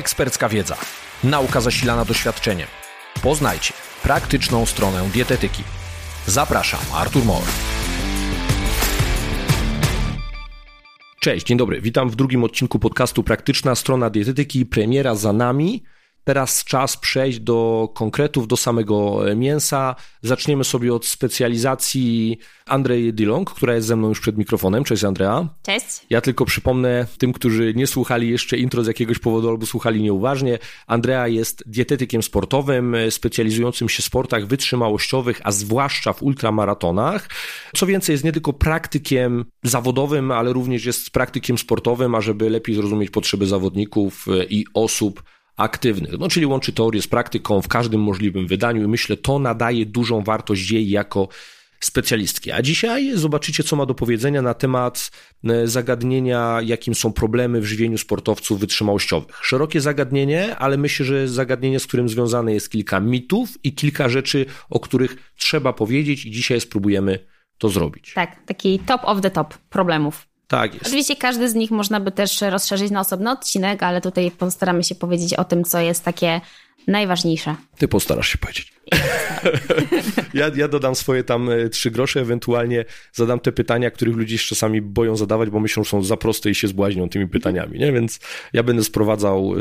ekspercka wiedza, nauka zasilana doświadczeniem. Poznajcie praktyczną stronę dietetyki. Zapraszam, Artur Mor. Cześć, dzień dobry. Witam w drugim odcinku podcastu Praktyczna strona dietetyki. Premiera za nami. Teraz czas przejść do konkretów, do samego mięsa. Zaczniemy sobie od specjalizacji Andrzej Dilong, która jest ze mną już przed mikrofonem. Cześć Andrea. Cześć. Ja tylko przypomnę tym, którzy nie słuchali jeszcze intro z jakiegoś powodu albo słuchali nieuważnie. Andrea jest dietetykiem sportowym, specjalizującym się w sportach wytrzymałościowych, a zwłaszcza w ultramaratonach. Co więcej, jest nie tylko praktykiem zawodowym, ale również jest praktykiem sportowym, ażeby lepiej zrozumieć potrzeby zawodników i osób aktywnych. No, czyli łączy teorię z praktyką w każdym możliwym wydaniu i myślę, to nadaje dużą wartość jej jako specjalistki. A dzisiaj zobaczycie, co ma do powiedzenia na temat e, zagadnienia, jakim są problemy w żywieniu sportowców wytrzymałościowych. Szerokie zagadnienie, ale myślę, że zagadnienie, z którym związane jest kilka mitów i kilka rzeczy, o których trzeba powiedzieć i dzisiaj spróbujemy to zrobić. Tak, taki top of the top problemów. Tak jest. Oczywiście każdy z nich można by też rozszerzyć na osobny odcinek, ale tutaj postaramy się powiedzieć o tym, co jest takie najważniejsze. Ty postarasz się powiedzieć. ja, ja dodam swoje tam e, trzy grosze, ewentualnie zadam te pytania, których ludzie się czasami boją zadawać, bo myślą, że są za proste i się zbłaźnią tymi pytaniami, nie? Więc ja będę sprowadzał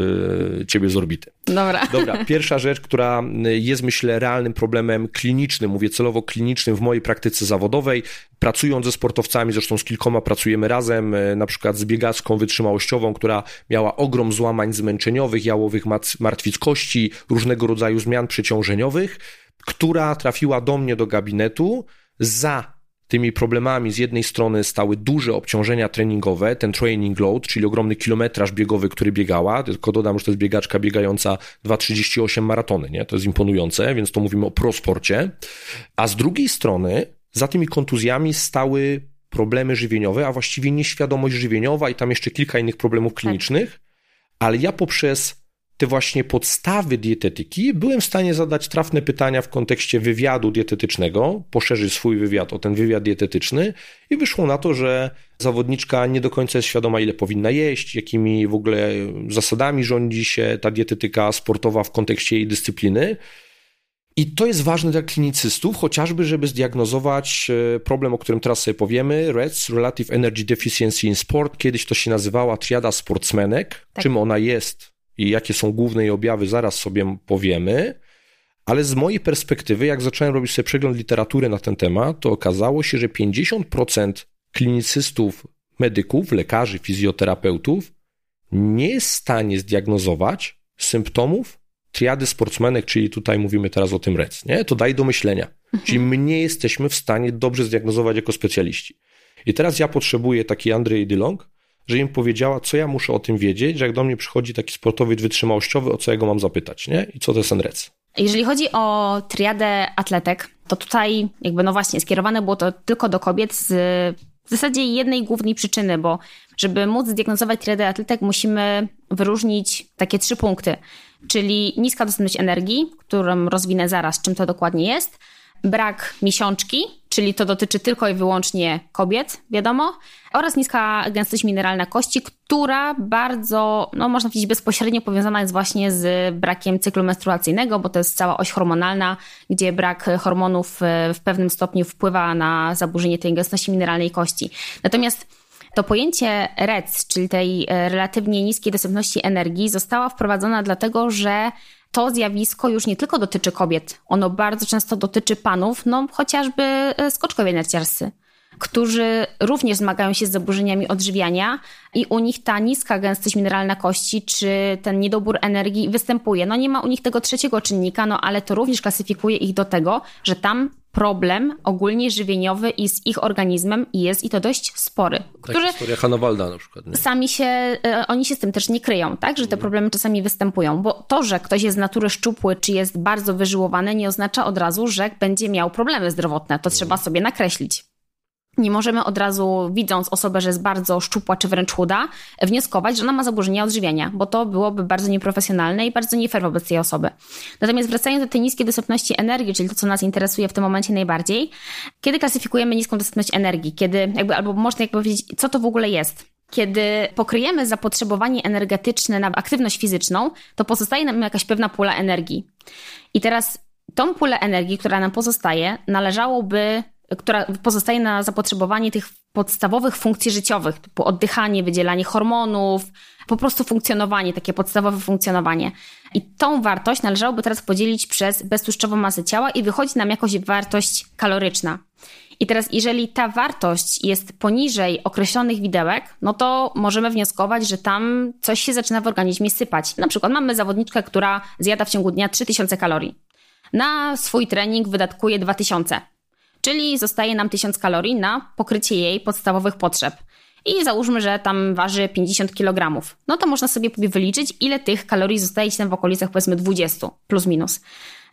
y, ciebie z orbity. Dobra. Dobra, pierwsza rzecz, która e, jest myślę realnym problemem klinicznym, mówię celowo klinicznym w mojej praktyce zawodowej, pracując ze sportowcami, zresztą z kilkoma pracujemy razem, na przykład z biegaczką wytrzymałościową, która miała ogrom złamań zmęczeniowych, jałowych martwic kości, różnego rodzaju zmian przeciążeniowych, która trafiła do mnie do gabinetu za tymi problemami z jednej strony stały duże obciążenia treningowe, ten training load, czyli ogromny kilometraż biegowy, który biegała, tylko dodam, że to jest biegaczka biegająca 2,38 maratony, nie? To jest imponujące, więc to mówimy o prosporcie. A z drugiej strony za tymi kontuzjami stały problemy żywieniowe, a właściwie nieświadomość żywieniowa i tam jeszcze kilka innych problemów tak. klinicznych, ale ja poprzez te właśnie podstawy dietetyki, byłem w stanie zadać trafne pytania w kontekście wywiadu dietetycznego, poszerzyć swój wywiad o ten wywiad dietetyczny i wyszło na to, że zawodniczka nie do końca jest świadoma, ile powinna jeść, jakimi w ogóle zasadami rządzi się ta dietetyka sportowa w kontekście jej dyscypliny. I to jest ważne dla klinicystów, chociażby, żeby zdiagnozować e, problem, o którym teraz sobie powiemy, REDS, Relative Energy Deficiency in Sport. Kiedyś to się nazywała triada sportsmenek. Tak. Czym ona jest, i jakie są główne jej objawy, zaraz sobie powiemy. Ale z mojej perspektywy, jak zacząłem robić sobie przegląd literatury na ten temat, to okazało się, że 50% klinicystów, medyków, lekarzy, fizjoterapeutów nie jest w stanie zdiagnozować symptomów triady sportsmenek, czyli tutaj mówimy teraz o tym REC, nie? To daje do myślenia. Mhm. Czyli my nie jesteśmy w stanie dobrze zdiagnozować jako specjaliści. I teraz ja potrzebuję taki Andrzej Dylong, że im powiedziała, co ja muszę o tym wiedzieć, że jak do mnie przychodzi taki sportowiec wytrzymałościowy, o co ja go mam zapytać, nie? I co to jest NREC? Jeżeli chodzi o triadę atletek, to tutaj jakby no właśnie skierowane było to tylko do kobiet z w zasadzie jednej głównej przyczyny, bo żeby móc zdiagnozować triadę atletek musimy wyróżnić takie trzy punkty, czyli niska dostępność energii, którą rozwinę zaraz, czym to dokładnie jest, brak miesiączki, czyli to dotyczy tylko i wyłącznie kobiet, wiadomo, oraz niska gęstość mineralna kości, która bardzo, no można powiedzieć, bezpośrednio powiązana jest właśnie z brakiem cyklu menstruacyjnego, bo to jest cała oś hormonalna, gdzie brak hormonów e, w pewnym stopniu wpływa na zaburzenie tej gęstości mineralnej kości. Natomiast to pojęcie REC, czyli tej e, relatywnie niskiej dostępności energii, została wprowadzona dlatego, że to zjawisko już nie tylko dotyczy kobiet, ono bardzo często dotyczy panów, no chociażby e, skoczkowie narciarscy którzy również zmagają się z zaburzeniami odżywiania i u nich ta niska gęstość mineralna kości czy ten niedobór energii występuje. No nie ma u nich tego trzeciego czynnika, no ale to również klasyfikuje ich do tego, że tam problem ogólnie żywieniowy i z ich organizmem jest i to dość spory. Tak, który historia Hanowalda na przykład. Nie? Sami się, e, oni się z tym też nie kryją, tak, że te mhm. problemy czasami występują, bo to, że ktoś jest z natury szczupły, czy jest bardzo wyżyłowany, nie oznacza od razu, że będzie miał problemy zdrowotne. To trzeba mhm. sobie nakreślić. Nie możemy od razu, widząc osobę, że jest bardzo szczupła czy wręcz chuda, wnioskować, że ona ma zaburzenia odżywiania, bo to byłoby bardzo nieprofesjonalne i bardzo nie fair wobec tej osoby. Natomiast wracając do tej niskiej dostępności energii, czyli to, co nas interesuje w tym momencie najbardziej, kiedy klasyfikujemy niską dostępność energii, kiedy jakby, albo można jakby powiedzieć, co to w ogóle jest? Kiedy pokryjemy zapotrzebowanie energetyczne na aktywność fizyczną, to pozostaje nam jakaś pewna pula energii. I teraz tą pulę energii, która nam pozostaje, należałoby, która pozostaje na zapotrzebowanie tych podstawowych funkcji życiowych, typu oddychanie, wydzielanie hormonów, po prostu funkcjonowanie, takie podstawowe funkcjonowanie. I tą wartość należałoby teraz podzielić przez beztłuszczową masę ciała i wychodzi nam jakoś wartość kaloryczna. I teraz, jeżeli ta wartość jest poniżej określonych widełek, no to możemy wnioskować, że tam coś się zaczyna w organizmie sypać. Na przykład mamy zawodniczkę, która zjada w ciągu dnia 3000 kalorii. Na swój trening wydatkuje 2000, czyli zostaje nam 1000 kalorii na pokrycie jej podstawowych potrzeb. I załóżmy, że tam waży 50 kg. No to można sobie wyliczyć, ile tych kalorii zostaje ci tam w okolicach powiedzmy 20 plus minus.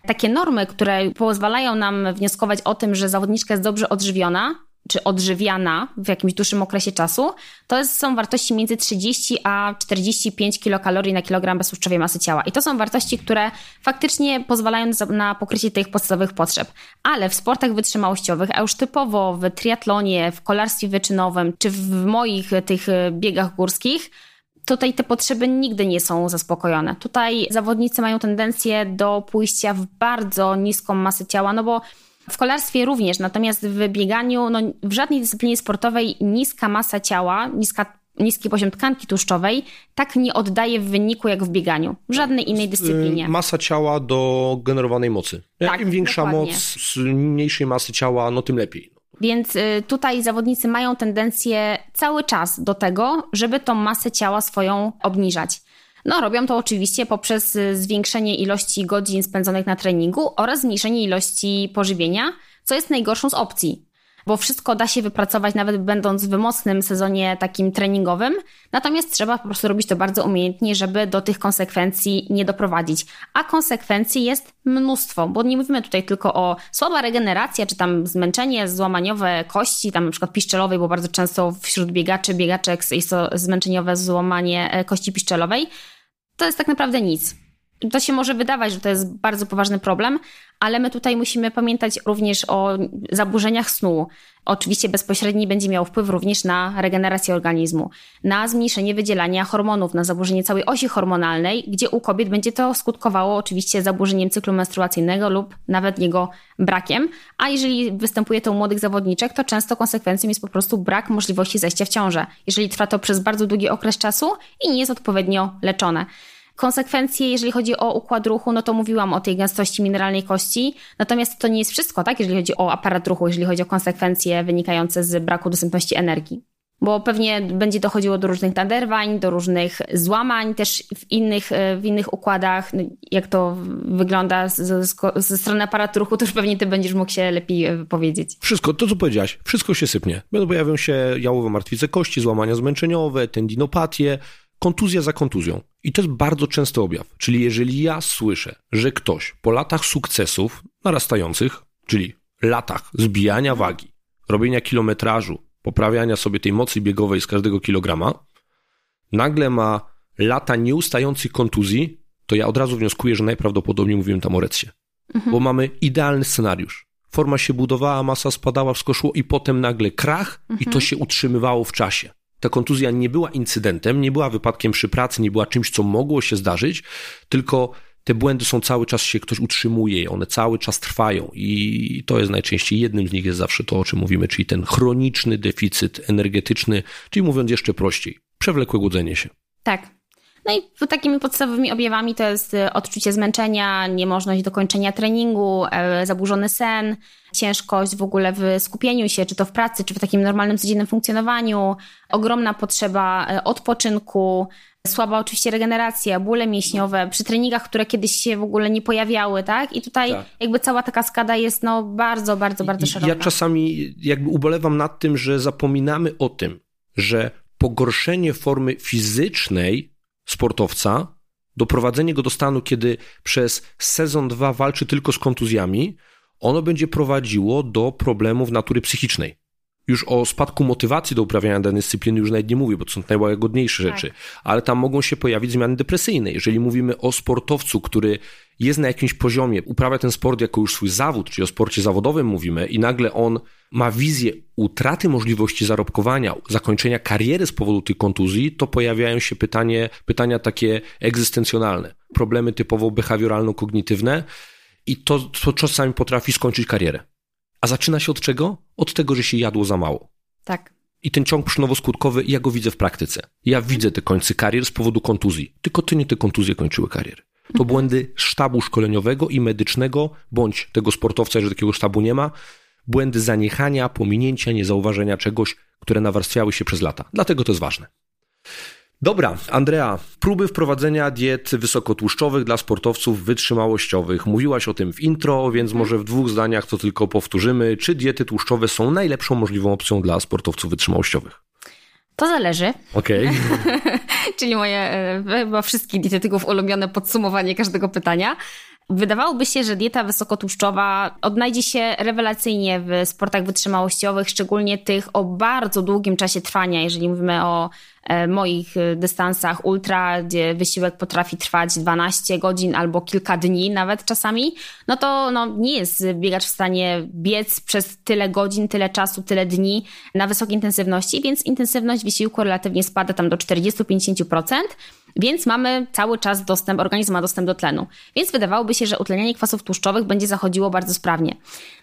Takie normy, które pozwalają nam wnioskować o tym, że zawodniczka jest dobrze odżywiona, czy odżywiana w jakimś dłuższym okresie czasu, to są wartości między 30 a 45 kilokalorii na kilogram beztłuszczowej masy ciała. I to są wartości, które faktycznie pozwalają na pokrycie tych podstawowych potrzeb. Ale w sportach wytrzymałościowych, a już typowo w triatlonie, w kolarstwie wyczynowym, czy w moich tych biegach górskich, tutaj te potrzeby nigdy nie są zaspokojone. Tutaj zawodnicy mają tendencję do pójścia w bardzo niską masę ciała, no bo w kolarstwie również, natomiast w bieganiu, no, w żadnej dyscyplinie sportowej niska masa ciała, niska niski poziom tkanki tłuszczowej tak nie oddaje w wyniku jak w bieganiu. W żadnej innej dyscyplinie. Masa ciała do generowanej mocy. Jak tak, im większa dokładnie. moc z mniejszej masy ciała, no tym lepiej. Więc y, tutaj zawodnicy mają tendencję cały czas do tego, żeby tą masę ciała swoją obniżać. No, robią to oczywiście poprzez y, zwiększenie ilości godzin spędzonych na treningu oraz zmniejszenie ilości pożywienia, co jest najgorszą z opcji bo wszystko da się wypracować nawet będąc w mocnym sezonie takim treningowym. Natomiast trzeba po prostu robić to bardzo umiejętnie, żeby do tych konsekwencji nie doprowadzić. A konsekwencji jest mnóstwo, bo nie mówimy tutaj tylko o słaba regeneracja, czy tam zmęczenie złamaniowe kości, tam na przykład piszczelowej, bo bardzo często wśród biegaczy, biegaczek jest to zmęczeniowe złamanie e, kości piszczelowej. To jest tak naprawdę nic. To się może wydawać, że to jest bardzo poważny problem, ale my tutaj musimy pamiętać również o zaburzeniach snu. Oczywiście bezpośredni będzie miał wpływ również na regenerację organizmu, na zmniejszenie wydzielania hormonów, na zaburzenie całej osi hormonalnej, gdzie u kobiet będzie to skutkowało oczywiście zaburzeniem cyklu menstruacyjnego lub nawet jego brakiem. A jeżeli występuje to u młodych zawodniczek, to często konsekwencją jest po prostu brak możliwości zajścia w ciążę, jeżeli trwa to przez bardzo długi okres czasu i nie jest odpowiednio leczone. Konsekwencje, jeżeli chodzi o układ ruchu, no to mówiłam o tej gęstości mineralnej kości. Natomiast to nie jest wszystko, tak? Jeżeli chodzi o aparat ruchu, jeżeli chodzi o konsekwencje wynikające z braku dostępności energii. Bo pewnie będzie dochodziło do różnych naderwań, do różnych złamań też w innych, w innych układach. No, jak to wygląda ze strony aparatu ruchu, to już pewnie ty będziesz mógł się lepiej e, powiedzieć. Wszystko, to co powiedziałaś, wszystko się sypnie. Będą pojawią się jałowe martwice kości, złamania zmęczeniowe, tendinopatie, kontuzja za kontuzją. I to jest bardzo częsty objaw. Czyli jeżeli ja słyszę, że ktoś po latach sukcesów narastających, czyli latach zbijania wagi, robienia kilometrażu, poprawiania sobie tej mocy biegowej z każdego kilograma, nagle ma lata nieustających kontuzji, to ja od razu wnioskuję, że najprawdopodobniej mówiłem tam o recsie. Mhm. Bo mamy idealny scenariusz. Forma się budowała, masa spadała, wskoszło i potem nagle krach mhm. i to mhm. się utrzymywało w czasie ta kontuzja nie była incydentem, nie była wypadkiem przy pracy, nie była czymś, co mogło się zdarzyć, tylko te błędy są cały czas się ktoś utrzymuje, one cały czas trwają i to jest najczęściej jednym z nich jest zawsze to, o czym mówimy, czyli ten chroniczny deficyt energetyczny, czyli mówiąc jeszcze prościej, przewlekłe głodzenie się. Tak, no i takimi podstawowymi objawami to jest e, odczucie zmęczenia, niemożność dokończenia treningu, e, zaburzony sen, ciężkość w ogóle w skupieniu się, czy to w pracy, czy w takim normalnym, codziennym funkcjonowaniu, ogromna potrzeba e, odpoczynku, słaba oczywiście regeneracja, bóle mięśniowe, przy treningach, które kiedyś się w ogóle nie pojawiały, tak? I tutaj tak. jakby cała taka skada jest no bardzo, bardzo, bardzo szeroka. Ja czasami jakby ubolewam nad tym, że zapominamy o tym, że pogorszenie formy fizycznej sportowca, doprowadzenie go do stanu, kiedy przez sezon dwa walczy tylko z kontuzjami, ono będzie prowadziło do problemów natury psychicznej. Już o spadku motywacji do uprawiania danej dyscypliny już nawet nie mówię, bo to są najłagodniejsze tak. rzeczy, ale tam mogą się pojawić zmiany depresyjne. Jeżeli mówimy o sportowcu, który jest na jakimś poziomie, uprawia ten sport jako już swój zawód, czyli o sporcie zawodowym mówimy, i nagle on ma wizję utraty możliwości zarobkowania, zakończenia kariery z powodu tej kontuzji, to pojawiają się pytanie, pytania takie egzystencjonalne, problemy typowo behawioralno-kognitywne i to, to czasami potrafi skończyć karierę. A zaczyna się od czego? Od tego, że się jadło za mało. Tak. I ten ciąg przynowo-skutkowy, ja go widzę w praktyce. Ja widzę te końce karier z powodu kontuzji. Tylko ty nie te kontuzje kończyły kariery. To mhm. błędy sztabu szkoleniowego i medycznego, bądź tego sportowca, że takiego sztabu nie ma, błędy zaniechania, pominięcia, niezauważenia czegoś, które nawarstwiały się przez lata. Dlatego to jest ważne. Dobra, Andrea, próby wprowadzenia diet wysokotłuszczowych dla sportowców wytrzymałościowych. Mówiłaś o tym w intro, więc mhm. może w dwóch zdaniach to tylko powtórzymy. Czy diety tłuszczowe są najlepszą możliwą opcją dla sportowców wytrzymałościowych? To zależy. Okej. Okay. Czyli moje e, chyba wszystkich dietetyków ulubione podsumowanie każdego pytania. Wydawałoby się, że dieta wysokotłuszczowa odnajdzie się rewelacyjnie w sportach wytrzymałościowych, szczególnie tych o bardzo długim czasie trwania, jeżeli mówimy o moich e, dystansach ultra, gdzie wysiłek potrafi trwać 12 godzin albo kilka dni nawet czasami, no to no, nie jest biegacz w stanie biec przez tyle godzin, tyle czasu, tyle dni na wysokiej intensywności, więc intensywność wysiłku relatywnie spada tam do 40-50%. Więc mamy cały czas dostęp, organizm ma dostęp do tlenu. Więc wydawałoby się, że utlenianie kwasów tłuszczowych będzie zachodziło bardzo sprawnie.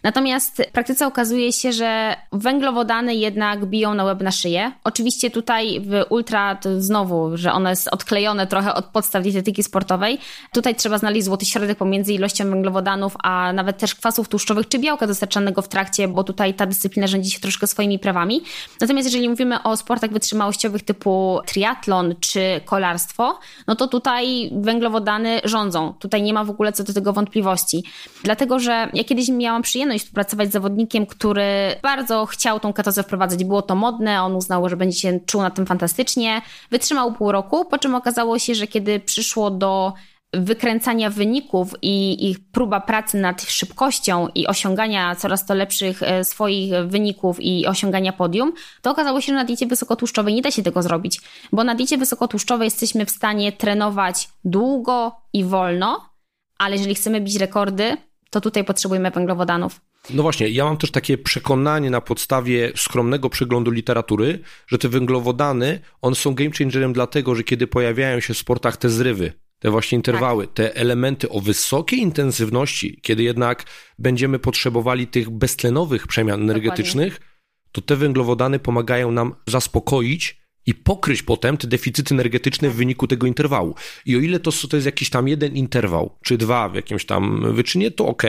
Natomiast w praktyce okazuje się, że węglowodany jednak biją na łeb na szyję. Oczywiście tutaj w ultra znowu, że ono jest odklejone trochę od podstaw dietetyki sportowej. Tutaj trzeba znaleźć złoty środek pomiędzy ilością węglowodanów, a nawet też kwasów tłuszczowych czy białka dostarczanego w trakcie, bo tutaj ta dyscyplina rządzi się troszkę swoimi prawami. Natomiast jeżeli mówimy o sportach wytrzymałościowych typu triatlon czy kolarstwo, no to tutaj węglowodany rządzą. Tutaj nie ma w ogóle co do tego wątpliwości. Dlatego, że ja kiedyś miałam przyjemność współpracować z zawodnikiem, który bardzo chciał tą ketozę wprowadzać. Było to modne, on uznał, że będzie się czuł na tym fantastycznie. Wytrzymał pół roku, po czym okazało się, że kiedy przyszło do wykręcania wyników i ich próba pracy nad szybkością i osiągania coraz to lepszych e, swoich wyników i osiągania podium, to okazało się, że na diecie wysokotłuszczowej nie da się tego zrobić, bo na diecie wysokotłuszczowej jesteśmy w stanie trenować długo i wolno, ale jeżeli chcemy bić rekordy, to tutaj potrzebujemy węglowodanów. No właśnie, ja mam też takie przekonanie na podstawie skromnego przeglądu literatury, że te węglowodany, one są game changerem dlatego, że kiedy pojawiają się w sportach te zrywy, te właśnie interwały, tak. te elementy o wysokiej intensywności, kiedy jednak będziemy potrzebowali tych beztlenowych przemian energetycznych, Dokładnie. to te węglowodany pomagają nam zaspokoić i pokryć potem te deficyty energetyczne w wyniku tego interwału. I o ile to, to jest jakiś tam jeden interwał, czy dwa w jakimś tam wyczynie, to ok,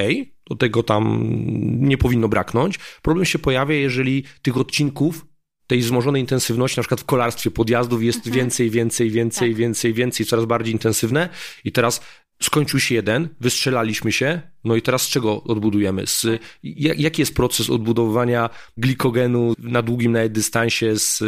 do tego tam nie powinno braknąć. Problem się pojawia, jeżeli tych odcinków tej wzmożonej intensywności, na przykład w kolarstwie podjazdów jest mhm. więcej, więcej, więcej, tak. więcej, więcej, coraz bardziej intensywne i teraz skończył się jeden, wystrzelaliśmy się, no i teraz z czego odbudujemy? Z, jaki jest proces odbudowywania glikogenu na długim nawet dystansie z,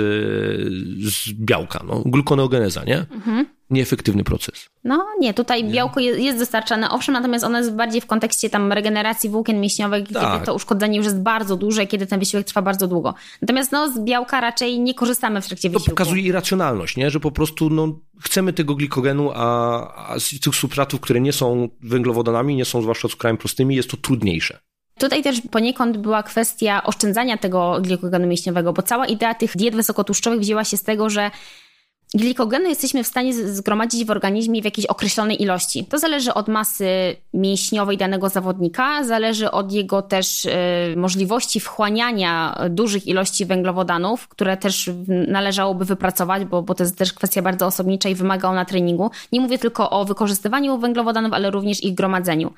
z białka? No, glukoneogeneza, nie? Mhm nieefektywny proces. No nie, tutaj nie. białko jest, jest, dostarczane, owszem, natomiast ono jest bardziej w kontekście tam regeneracji włókien mięśniowych, tak. kiedy to uszkodzenie już jest bardzo duże, kiedy ten wysiłek trwa bardzo długo. Natomiast no, z białka raczej nie korzystamy w trakcie wysiłku. To pokazuje irracjonalność, nie? że po prostu no, chcemy tego glikogenu, a, a z tych substratów, które nie są węglowodanami, nie są zwłaszcza cukrami prostymi, jest to trudniejsze. Tutaj też poniekąd była kwestia oszczędzania tego glikogenu mięśniowego, bo cała idea tych diet wysokotłuszczowych wzięła się z tego, że Glikogenu jesteśmy w stanie zgromadzić w organizmie w jakiejś określonej ilości. To zależy od masy mięśniowej danego zawodnika, zależy od jego też y, możliwości wchłaniania dużych ilości węglowodanów, które też należałoby wypracować, bo, bo to jest też kwestia bardzo osobnicza i wymaga ona treningu. Nie mówię tylko o wykorzystywaniu węglowodanów, ale również ich gromadzeniu.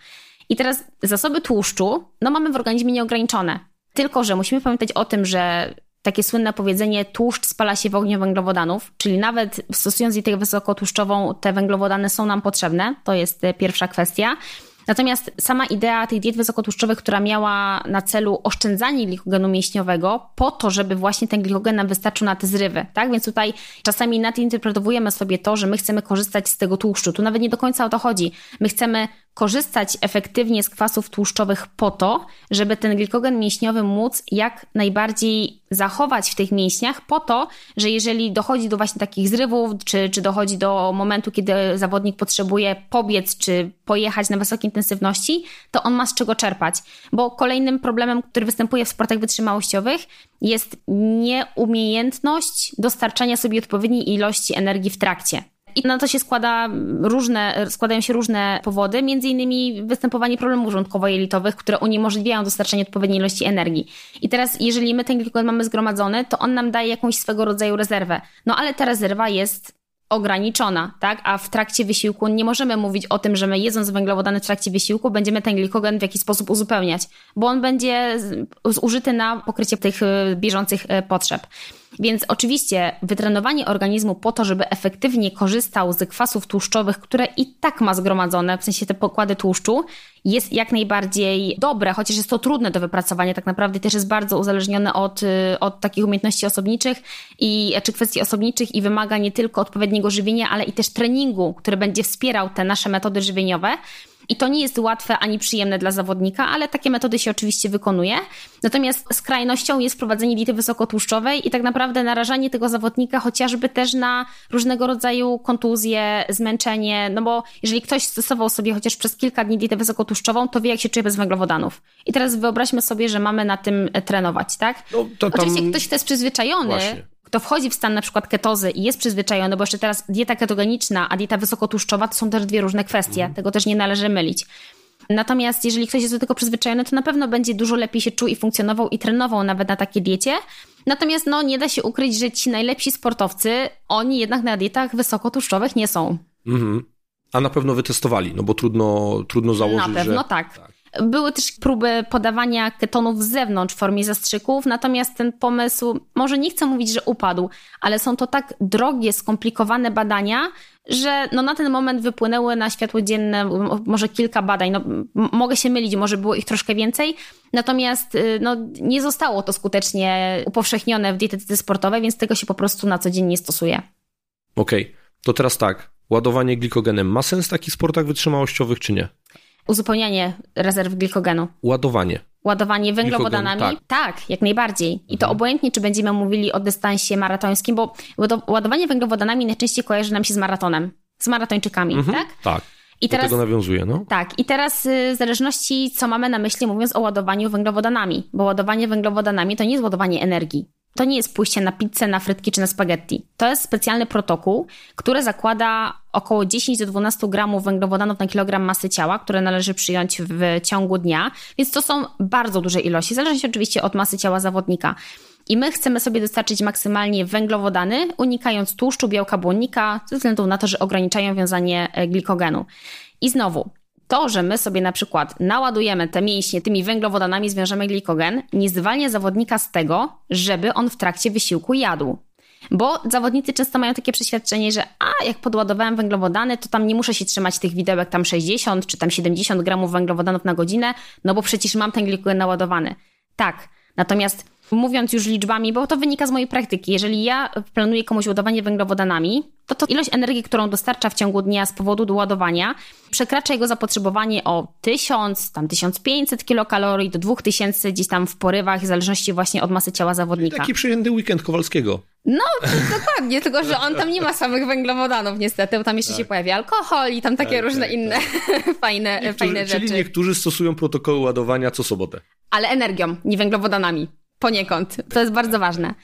I teraz zasoby tłuszczu, no mamy w organizmie nieograniczone. Tylko, że musimy pamiętać o tym, że takie słynne powiedzenie tłuszcz spala się w ogniu węglowodanów, czyli nawet stosując dietę wysokotłuszczową, te węglowodany są nam potrzebne. To jest e, pierwsza kwestia. Natomiast sama idea tych diet wysokotłuszczowych, która miała na celu oszczędzanie glikogenu mięśniowego po to, żeby właśnie ten glikogen nam wystarczył na te zrywy, tak? Więc tutaj czasami nadinterpretowujemy sobie to, że my chcemy korzystać z tego tłuszczu. Tu nawet nie do końca o to chodzi. My chcemy korzystać efektywnie z kwasów tłuszczowych po to, żeby ten glikogen mięśniowy móc jak najbardziej zachować w tych mięśniach, po to, że jeżeli dochodzi do właśnie takich zrywów, czy, czy dochodzi do momentu, kiedy zawodnik potrzebuje pobiec, czy pojechać na wysokiej intensywności, to on ma z czego czerpać. Bo kolejnym problemem, który występuje w sportach wytrzymałościowych, jest nieumiejętność dostarczania sobie odpowiedniej ilości energii w trakcie. I na to się składa różne, składają się różne powody, między innymi występowanie problemów żołądkowo-jelitowych, które uniemożliwiają dostarczanie odpowiedniej ilości energii. I teraz, jeżeli my ten glikogen mamy zgromadzony, to on nam daje jakąś swego rodzaju rezerwę. No ale ta rezerwa jest ograniczona, tak? A w trakcie wysiłku nie możemy mówić o tym, że my jedząc węglowodany w trakcie wysiłku będziemy ten glikogen w jakiś sposób uzupełniać, bo on będzie zużyty na pokrycie tych y, bieżących y, potrzeb. Więc oczywiście wytrenowanie organizmu po to, żeby efektywnie korzystał z kwasów tłuszczowych, które i tak ma zgromadzone, w sensie te pokłady tłuszczu, jest jak najbardziej dobre, chociaż jest to trudne do wypracowania, tak naprawdę też jest bardzo uzależnione od, y, od takich umiejętności osobniczych i, czy kwestii osobniczych i wymaga nie tylko odpowiedniego żywienia, ale i też treningu, który będzie wspierał te nasze metody żywieniowe. I to nie jest łatwe ani przyjemne dla zawodnika, ale takie metody się oczywiście wykonuje. Natomiast skrajnością jest prowadzenie diety wysokotłuszczowej i tak naprawdę narażanie tego zawodnika chociażby też na różnego rodzaju kontuzje, zmęczenie, no bo jeżeli ktoś stosował sobie chociaż przez kilka dni dietę wysokotłuszczową, to wie jak się czuje bez węglowodanów. I teraz wyobraźmy sobie, że mamy na tym trenować, tak? No, to tam... Oczywiście ktoś, kto jest przyzwyczajony, Właśnie kto wchodzi w stan na przykład ketozy i jest przyzwyczajony, bo jeszcze teraz dieta ketogeniczna, a dieta wysokotłuszczowa to są też dwie różne kwestie. Mhm. Tego też nie należy mylić. Natomiast jeżeli ktoś jest do tego przyzwyczajony, to na pewno będzie dużo lepiej się czuł i funkcjonował i trenował nawet na takiej diecie. Natomiast no, nie da się ukryć, że ci najlepsi sportowcy, oni jednak na dietach wysokotłuszczowych nie są. Mhm. A na pewno wytestowali, no bo trudno, trudno założyć, Na pewno że... tak. Były też próby podawania ketonów z zewnątrz w formie zastrzyków, natomiast ten pomysł, może nie chcę mówić, że upadł, ale są to tak drogie, skomplikowane badania, że no na ten moment wypłynęły na światło dzienne może kilka badań. No, mogę się mylić, może było ich troszkę więcej, natomiast y, no, nie zostało to skutecznie upowszechnione w dietetyce sportowej, więc tego się po prostu na co dzień nie stosuje. Okej, okay. to teraz tak. Ładowanie glikogenem ma sens w takich sportach wytrzymałościowych, czy nie? Uzupełnianie rezerw glikogenu. Ładowanie. Ładowanie węglowodanami? tak. tak. jak najbardziej. I to mhm. obojętnie, czy będziemy mówili o dystansie maratońskim, bo ładowanie węglowodanami najczęściej kojarzy nam się z maratonem, z maratończykami, mhm. tak? Tak. I teraz, Do tego nawiązuje, no. Tak, i teraz y, w zależności, co mamy na myśli, mówiąc o ładowaniu węglowodanami, bo ładowanie węglowodanami to nie jest ładowanie energii. To nie jest pójście na pizzę, na frytki czy na spaghetti. To jest specjalny protokół, który zakłada około 10 do 12 gramów węglowodanów na kilogram masy ciała, które należy przyjąć w ciągu dnia, więc to są bardzo duże ilości, zależy się oczywiście od masy ciała zawodnika. I my chcemy sobie dostarczyć maksymalnie węglowodany, unikając tłuszczu, białka błonnika, ze względu na to, że ograniczają wiązanie glikogenu. I znowu, to, że my sobie na przykład naładujemy te mięśnie tymi węglowodanami, zwiążemy glikogen, nie zwalnia zawodnika z tego, żeby on w trakcie wysiłku jadł. Bo zawodnicy często mają takie przeświadczenie, że a jak podładowałem węglowodany, to tam nie muszę się trzymać tych widełek tam 60 czy tam 70 gramów węglowodanów na godzinę, no bo przecież mam ten glikogen naładowany. Tak, natomiast mówiąc już liczbami, bo to wynika z mojej praktyki, jeżeli ja planuję komuś ładowanie węglowodanami, to, to ilość energii, którą dostarcza w ciągu dnia z powodu doładowania, przekracza jego zapotrzebowanie o 1000, tam 1500 kilokalorii do 2000 gdzieś tam w porywach, w zależności właśnie od masy ciała zawodnika. Taki przyjęty weekend Kowalskiego. No, dokładnie, tylko że on tam nie ma samych węglowodanów niestety, bo tam jeszcze tak. się pojawia alkohol i tam takie tak, różne tak, inne tak. fajne, niektórzy, fajne rzeczy. Czyli niektórzy stosują protokoły ładowania co sobotę. Ale energią, nie węglowodanami. Poniekąd. To jest bardzo ważne.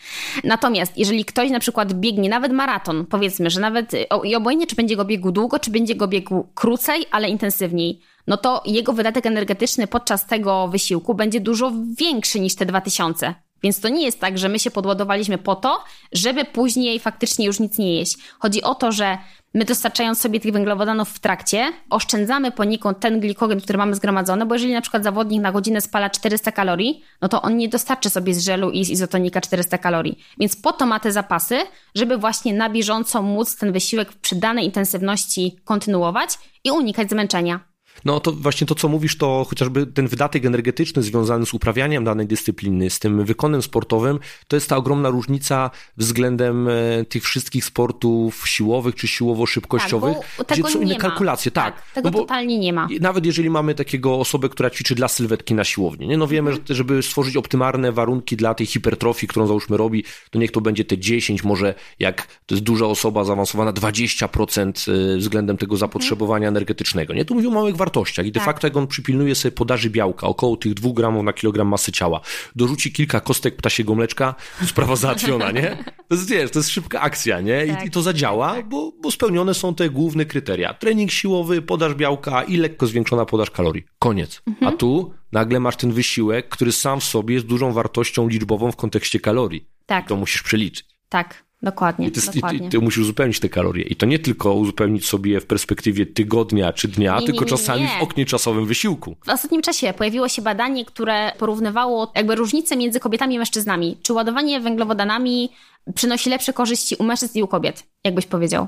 Natomiast jeżeli ktoś na przykład biegnie nawet maraton, powiedzmy, że nawet i obojętnie czy będzie go biegł długo, czy będzie go biegł krócej, ale intensywniej, no to jego wydatek energetyczny podczas tego wysiłku będzie dużo większy niż te 2000. Więc to nie jest tak, że my się podładowaliśmy po to, żeby później faktycznie już nic nie jeść. Chodzi o to, że my dostarczając sobie tych węglowodanów w trakcie, oszczędzamy poniekąd ten glikogen, który mamy zgromadzony, bo jeżeli na przykład zawodnik na godzinę spala 400 kalorii, no to on nie dostarczy sobie z żelu i z izotonika 400 kalorii. Więc po to ma te zapasy, żeby właśnie na bieżąco móc ten wysiłek przy danej intensywności kontynuować i unikać zmęczenia. No to właśnie to, co mówisz, to chociażby ten wydatek energetyczny związany z uprawianiem danej dyscypliny, z tym wykonem sportowym, to jest ta ogromna różnica względem e, tych wszystkich sportów siłowych czy siłowo-szybkościowych, tak, gdzie są inne ma. kalkulacje. Tak, tak tego no totalnie nie ma. Nawet jeżeli mamy takiego osobę, która ćwiczy dla sylwetki na siłowni, nie? no wiemy, mhm. że żeby stworzyć optymalne warunki dla tej hipertrofii, którą załóżmy robi, to niech to będzie te 10, może jak to jest duża osoba zaawansowana, 20% e, względem tego zapotrzebowania mhm. energetycznego. Nie? Tu mówimy o małych wartościach i de tak. facto jak on przypilnuje sobie podaży białka, około tych 2 gramów na kilogram masy ciała, dorzuci kilka kostek ptasiego mleczka, sprawa załatwiona, nie? To jest, wiesz, to jest szybka akcja, nie? I, tak. i to zadziała, tak. bo, bo spełnione są te główne kryteria. Trening siłowy, podaż białka i lekko zwiększona podaż kalorii. Koniec. Mhm. A tu nagle masz ten wysiłek, który sam w sobie jest dużą wartością liczbową w kontekście kalorii. Tak. To musisz przeliczyć. Tak. Dokładnie. I ty, dokładnie. I ty, musisz uzupełnić te kalorie. I to nie tylko uzupełnić sobie w perspektywie tygodnia czy dnia, nie, tylko nie, nie, czasami w oknie czasowym wysiłku. W ostatnim czasie pojawiło się badanie, które porównywało jakby różnice między kobietami i mężczyznami. Czy ładowanie węglowodanami przynosi lepsze korzyści u mężczyzn i u kobiet? Jakbyś powiedział?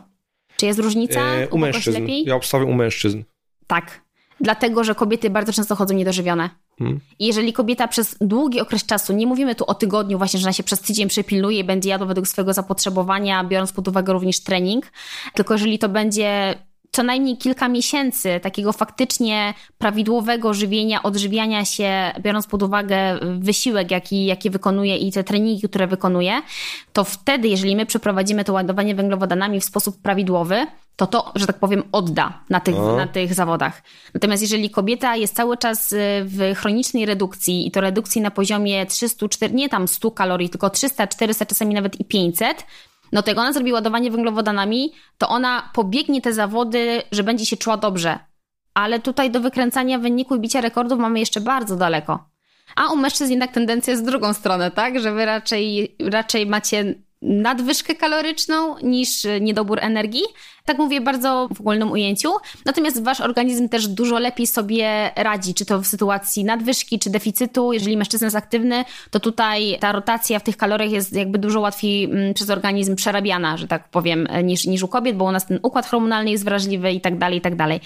Czy jest różnica? E, u mężczyzn. Lepiej? Ja obstawiam u mężczyzn. Tak. Dlatego, że kobiety bardzo często chodzą niedożywione. Hmm. Jeżeli kobieta przez długi okres czasu, nie mówimy tu o tygodniu, właśnie, że ona się przez tydzień przepilnuje i będzie jadła według swojego zapotrzebowania, biorąc pod uwagę również trening, tylko jeżeli to będzie co najmniej kilka miesięcy takiego faktycznie prawidłowego żywienia, odżywiania się, biorąc pod uwagę wysiłek, jaki, jaki wykonuje i te treningi, które wykonuje, to wtedy, jeżeli my przeprowadzimy to ładowanie węglowodanami w sposób prawidłowy, to to, że tak powiem, odda na tych, na tych zawodach. Natomiast jeżeli kobieta jest cały czas y, w chronicznej redukcji i to redukcji na poziomie 300, 4, nie tam 100 kalorii, tylko 300, 400, czasami nawet i 500, no jak ona zrobi ładowanie węglowodanami, to ona pobiegnie te zawody, że będzie się czuła dobrze. Ale tutaj do wykręcania wyniku i bicia rekordów mamy jeszcze bardzo daleko. A u mężczyzn jednak tendencja jest w drugą stronę, tak? Że wy raczej, raczej macie nadwyżkę kaloryczną niż niedobór energii. Tak mówię bardzo w ogólnym ujęciu. Natomiast wasz organizm też dużo lepiej sobie radzi, czy to w sytuacji nadwyżki, czy deficytu. Jeżeli mężczyzna jest aktywny, to tutaj ta rotacja w tych kaloriach jest jakby dużo łatwiej mm, przez organizm przerabiana, że tak powiem, niż, niż u kobiet, bo u nas ten układ hormonalny jest wrażliwy i tak dalej, i tak dalej.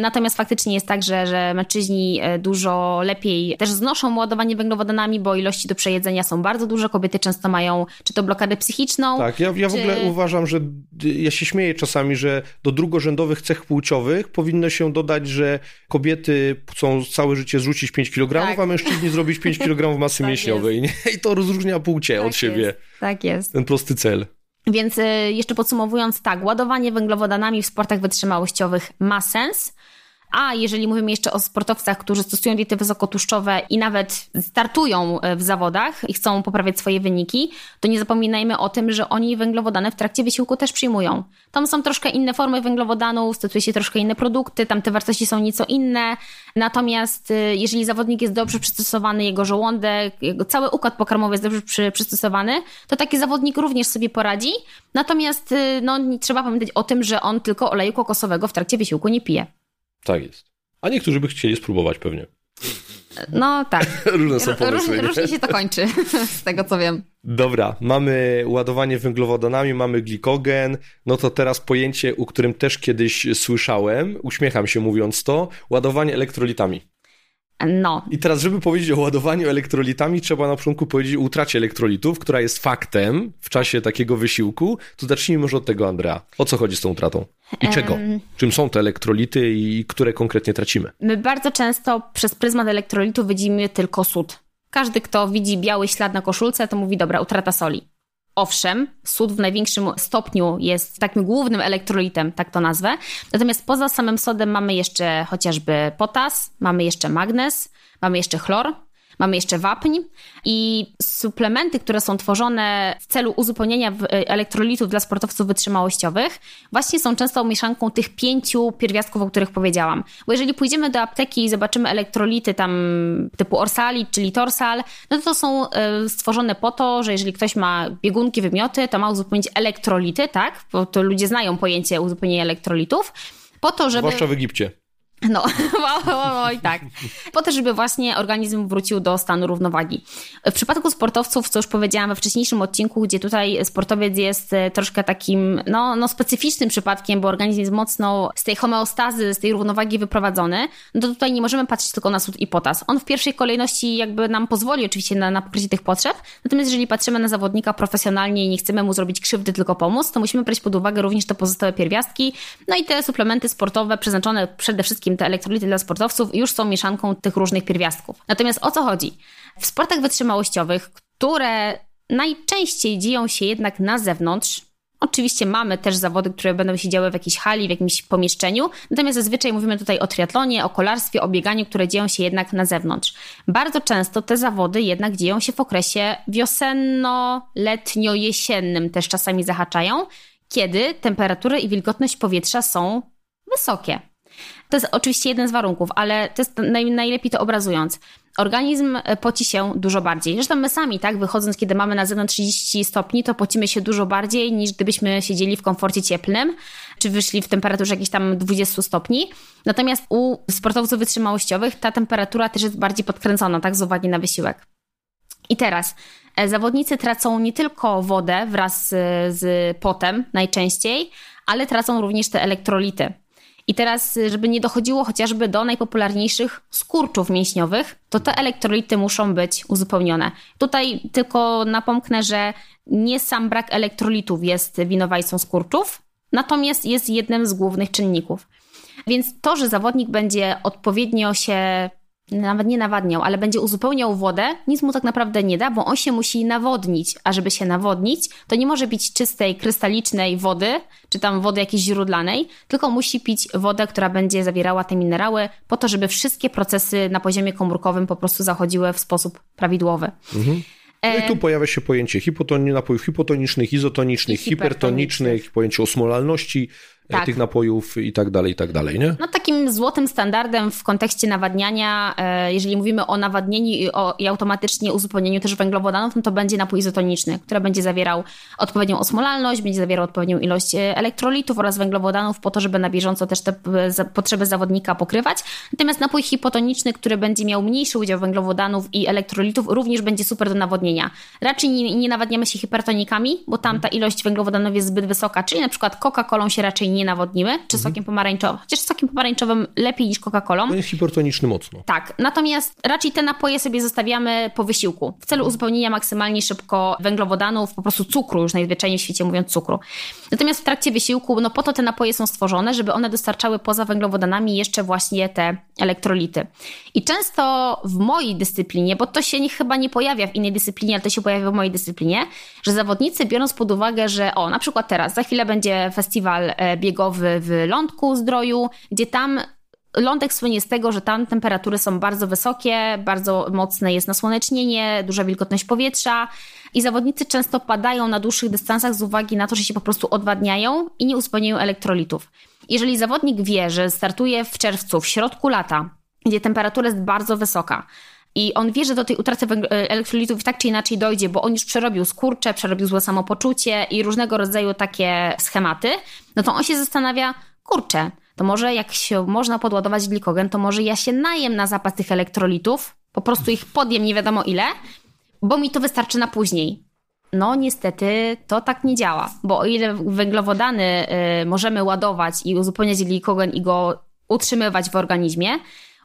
Natomiast faktycznie jest tak, że, że mężczyźni e, dużo lepiej też znoszą ładowanie węglowodanami, bo ilości do przejedzenia są bardzo duże. Kobiety często mają czy to blokadę psychiczną. Tak, ja, ja czy... w ogóle uważam, że ja się śmieję czasami że do drugorzędowych cech płciowych powinno się dodać, że kobiety chcą całe życie zrzucić 5 kg, tak. a mężczyźni zrobić 5 kg masy tak mięśniowej. I to rozróżnia płcie tak od siebie. Jest. Tak jest. Ten prosty cel. Więc y, jeszcze podsumowując, tak, ładowanie węglowodanami w sportach wytrzymałościowych ma sens. A jeżeli mówimy jeszcze o sportowcach, którzy stosują diety wysokotłuszczowe i nawet startują e, w zawodach i chcą poprawiać swoje wyniki, to nie zapominajmy o tym, że oni węglowodany w trakcie wysiłku też przyjmują. Tam są troszkę inne formy węglowodanów, stosuje się troszkę inne produkty, tam te wartości są nieco inne. Natomiast e, jeżeli zawodnik jest dobrze przystosowany, jego żołądek, jego cały układ pokarmowy jest dobrze przy, przystosowany, to taki zawodnik również sobie poradzi. Natomiast e, no, trzeba pamiętać o tym, że on tylko oleju kokosowego w trakcie wysiłku nie pije. Tak jest. A niektórzy by chcieli spróbować pewnie. No tak. Różne są pomysły. Różnie, różnie się to kończy, z tego co wiem. Dobra, mamy ładowanie węglowodanami, mamy glikogen, no to teraz pojęcie, u którym też kiedyś słyszałem, uśmiecham się mówiąc to, ładowanie elektrolitami. No. I teraz, żeby powiedzieć o ładowaniu elektrolitami, trzeba na początku powiedzieć o utracie elektrolitów, która jest faktem w czasie takiego wysiłku. To zacznijmy może od tego, Andrea. O co chodzi z tą utratą? I czego? Czym są te elektrolity i które konkretnie tracimy? My bardzo często przez pryzmat elektrolitu widzimy tylko sód. Każdy, kto widzi biały ślad na koszulce, to mówi, dobra, utrata soli. Owszem, sód w największym stopniu jest takim głównym elektrolitem, tak to nazwę. Natomiast poza samym sodem mamy jeszcze chociażby potas, mamy jeszcze magnez, mamy jeszcze chlor, Mamy jeszcze wapń i suplementy, które są tworzone w celu uzupełnienia elektrolitów dla sportowców wytrzymałościowych, właśnie są często mieszanką tych pięciu pierwiastków, o których powiedziałam. Bo jeżeli pójdziemy do apteki i zobaczymy elektrolity tam typu orsalit, czyli torsal, no to, to są e, stworzone po to, że jeżeli ktoś ma biegunki, wymioty, to ma uzupełnić elektrolity, tak? Bo to ludzie znają pojęcie uzupełnienia elektrolitów. Po to, żeby... Zwłaszcza w Egipcie. No, oj tak. Po to, żeby właśnie organizm wrócił do stanu równowagi. W przypadku sportowców, co już powiedziałam we wcześniejszym odcinku, gdzie tutaj sportowiec jest e, troszkę takim, no, no specyficznym przypadkiem, bo organizm jest mocno z tej homeostazy, z tej równowagi wyprowadzony, no to tutaj nie możemy patrzeć tylko na sód i potas. On w pierwszej kolejności jakby nam pozwoli oczywiście na, na pokrycie tych potrzeb, natomiast jeżeli patrzymy na zawodnika profesjonalnie i nie chcemy mu zrobić krzywdy, tylko pomóc, to musimy brać pod uwagę również te pozostałe pierwiastki, no i te suplementy sportowe przeznaczone przede wszystkim te elektrolity dla sportowców już są mieszanką tych różnych pierwiastków. Natomiast o co chodzi? W sportach wytrzymałościowych, które najczęściej dzieją się jednak na zewnątrz, Oczywiście mamy też zawody, które będą się działy w jakiejś hali, w jakimś pomieszczeniu, natomiast zazwyczaj mówimy tutaj o triatlonie, o kolarstwie, o bieganiu, które dzieją się jednak na zewnątrz. Bardzo często te zawody jednak dzieją się w okresie wiosenno-letnio-jesiennym, też czasami zahaczają, kiedy temperatury i wilgotność powietrza są wysokie. To jest oczywiście jeden z warunków, ale to jest naj, najlepiej to obrazując. Organizm e, poci się dużo bardziej. Zresztą my sami, tak, wychodząc, kiedy mamy na zewnątrz 30 stopni, to pocimy się dużo bardziej niż gdybyśmy siedzieli w komforcie cieplnym, czy wyszli w temperaturze jakichś tam 20 stopni. Natomiast u sportowców wytrzymałościowych ta temperatura też jest bardziej podkręcona, tak, z uwagi na wysiłek. I teraz e, zawodnicy tracą nie tylko wodę wraz z, z potem najczęściej, ale tracą również te elektrolity. I teraz, żeby nie dochodziło chociażby do najpopularniejszych skurczów mięśniowych, to te elektrolity muszą być uzupełnione. Tutaj tylko napomknę, że nie sam brak elektrolitów jest winowajcą skurczów, natomiast jest jednym z głównych czynników. Więc to, że zawodnik będzie odpowiednio się nawet nie nawadniał, ale będzie uzupełniał wodę, nic mu tak naprawdę nie da, bo on się musi nawodnić. A żeby się nawodnić, to nie może pić czystej, krystalicznej wody, czy tam wody jakiejś źródlanej, tylko musi pić wodę, która będzie zawierała te minerały, po to, żeby wszystkie procesy na poziomie komórkowym po prostu zachodziły w sposób prawidłowy. Mhm. No i tu pojawia się pojęcie hipoton napojów hipotonicznych, izotonicznych, hipertonicznych, pojęcie osmolalności, tak. tych napojów i tak dalej, i tak dalej, nie? No takim złotym standardem w kontekście nawadniania, e, jeżeli mówimy o nawadnieniu i, o, i automatycznie uzupełnieniu też węglowodanów, no to będzie napój izotoniczny, który będzie zawierał odpowiednią osmolalność, będzie zawierał odpowiednią ilość e, elektrolitów oraz węglowodanów po to, żeby na bieżąco też te potrzeby zawodnika pokrywać. Natomiast napój hipotoniczny, który będzie miał mniejszy udział węglowodanów i elektrolitów, również będzie super do nawodnienia. Raczej nie, nie nawadniamy się hipertonikami, bo tam ta ilość węglowodanów jest zbyt wysoka, czyli na przykład Coca-Colą się raczej nie nie nawodniły, czy mhm. sokiem pomarańczowym. Chociaż sokiem pomarańczowym lepiej niż Coca-Colą. To jest hipertoniczny mocno. Tak, natomiast raczej te napoje sobie zostawiamy po wysiłku, w celu uzupełnienia maksymalnie szybko węglowodanów, po prostu cukru, już najzwyczajniej w świecie mówiąc cukru. Natomiast w trakcie wysiłku, no po to te napoje są stworzone, żeby one dostarczały poza węglowodanami jeszcze właśnie te elektrolity. I często w mojej dyscyplinie, bo to się nie, chyba nie pojawia w innej dyscyplinie, ale to się pojawia w mojej dyscyplinie, że zawodnicy biorąc pod uwagę, że o, na przykład teraz, za chwilę będzie festiwal biegów e, biegowy w Lądku Zdroju, gdzie tam Lądek słynie z tego, że tam temperatury są bardzo wysokie, bardzo mocne jest nasłonecznienie, duża wilgotność powietrza i zawodnicy często padają na dłuższych dystansach z uwagi na to, że się po prostu odwadniają i nie uzupełniają elektrolitów. Jeżeli zawodnik wie, że startuje w czerwcu, w środku lata, gdzie temperatura jest bardzo wysoka, i on wie, że do tej utraty elektrolitów tak czy inaczej dojdzie, bo on już przerobił skurcze, przerobił złe samopoczucie i różnego rodzaju takie schematy, no to on się zastanawia, kurczę, to może jak się można podładować glikogen, to może ja się najem na zapas tych elektrolitów, po prostu ich podjem nie wiadomo ile, bo mi to wystarczy na później. No niestety to tak nie działa, bo o ile węglowodany y, możemy ładować i uzupełniać glikogen i go utrzymywać w organizmie,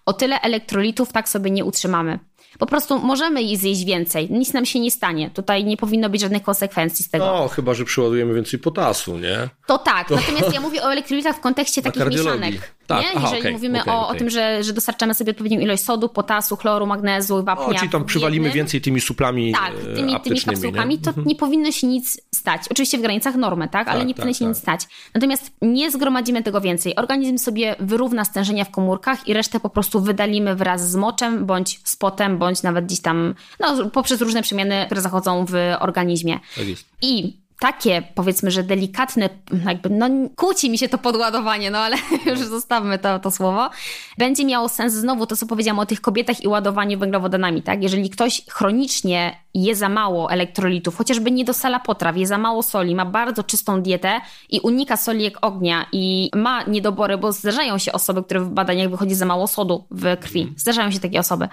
o tyle elektrolitów tak sobie nie utrzymamy. Po prostu możemy jej zjeść więcej, nic nam się nie stanie. Tutaj nie powinno być żadnych konsekwencji z tego. No, chyba, że przyładujemy więcej potasu, nie? To tak, to... natomiast ja mówię o elektrolitach w kontekście takich mieszanek. Tak, nie? Aha, Jeżeli okay, mówimy okay, o, okay. o tym, że, że dostarczamy sobie odpowiednią ilość sodu, potasu, chloru, magnezu, wapnia. O, czyli tam przywalimy więcej tymi suplami Tak, e, tymi, tymi kapsułkami, nie? to mhm. nie powinno się nic stać. Oczywiście w granicach normy, tak? Ale tak, nie powinno tak, się tak. nic stać. Natomiast nie zgromadzimy tego więcej. Organizm sobie wyrówna stężenia w komórkach i resztę po prostu wydalimy wraz z moczem, bądź z potem, bądź nawet gdzieś tam, no, poprzez różne przemiany, które zachodzą w organizmie. Tak jest. I takie, powiedzmy, że delikatne, jakby, no kłóci mi się to podładowanie, no ale już zostawmy to, to słowo, będzie miało sens znowu to, co powiedziałam o tych kobietach i ładowaniu węglowodanami, tak? Jeżeli ktoś chronicznie je za mało elektrolitów, chociażby nie dosala potraw, je za mało soli, ma bardzo czystą dietę i unika soli jak ognia i ma niedobory, bo zdarzają się osoby, które w badaniach wychodzi za mało sodu w krwi. Zdarzają się takie osoby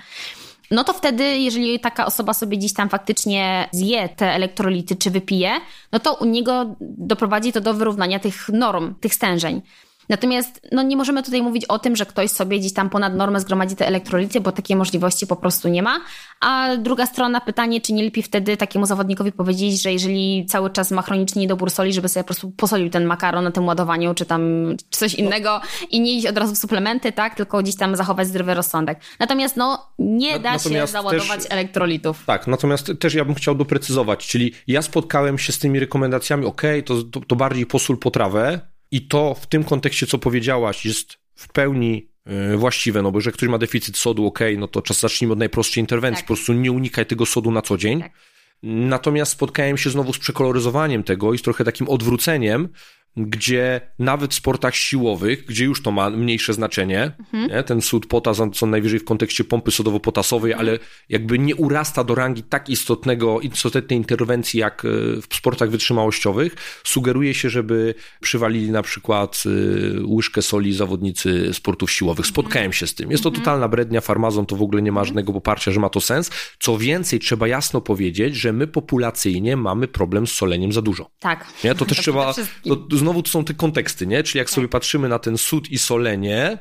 no to wtedy, jeżeli taka osoba sobie gdzieś tam faktycznie zje te elektrolity czy wypije, no to u niego doprowadzi to do wyrównania tych norm, tych stężeń. Natomiast no, nie możemy tutaj mówić o tym, że ktoś sobie gdzieś tam ponad normę zgromadzi te elektrolity, bo takiej możliwości po prostu nie ma. A druga strona pytanie, czy nie lepiej wtedy takiemu zawodnikowi powiedzieć, że jeżeli cały czas ma chroniczny niedobór soli, żeby sobie po prostu posolił ten makaron na tym ładowaniu, czy tam czy coś innego i nie iść od razu w suplementy, tak, tylko gdzieś tam zachować zdrowy rozsądek. Natomiast no, nie da się załadować też, elektrolitów. Tak, natomiast też ja bym chciał doprecyzować, czyli ja spotkałem się z tymi rekomendacjami, ok, to, to, to bardziej posól potrawę, i to w tym kontekście, co powiedziałaś, jest w pełni e, właściwe, no bo że ktoś ma deficyt sodu, ok, no to czas zacznijmy od najprostszej interwencji, tak. po prostu nie unikaj tego sodu na co dzień. Tak. Natomiast spotkałem się znowu z przekoloryzowaniem tego i z trochę takim odwróceniem, gdzie nawet w sportach siłowych, gdzie już to ma mniejsze znaczenie, mhm. ten sód potas co najwyżej w kontekście pompy sodowo-potasowej, mhm. ale jakby nie urasta do rangi tak istotnego, istotnej interwencji jak e, w sportach wytrzymałościowych, sugeruje się, żeby przywalili na przykład e, łyżkę soli zawodnicy sportów siłowych. Mhm. Spotkałem się z tym. Jest to mhm. totalna brednia, farmazon to w ogóle nie ma żadnego poparcia, że ma to sens. Co więcej, trzeba jasno powiedzieć, że my populacyjnie mamy problem z soleniem za dużo. Tak. Nie? To też to trzeba, to, znowu to są te konteksty, nie? Czyli jak sobie tak. patrzymy na ten sód i solenie,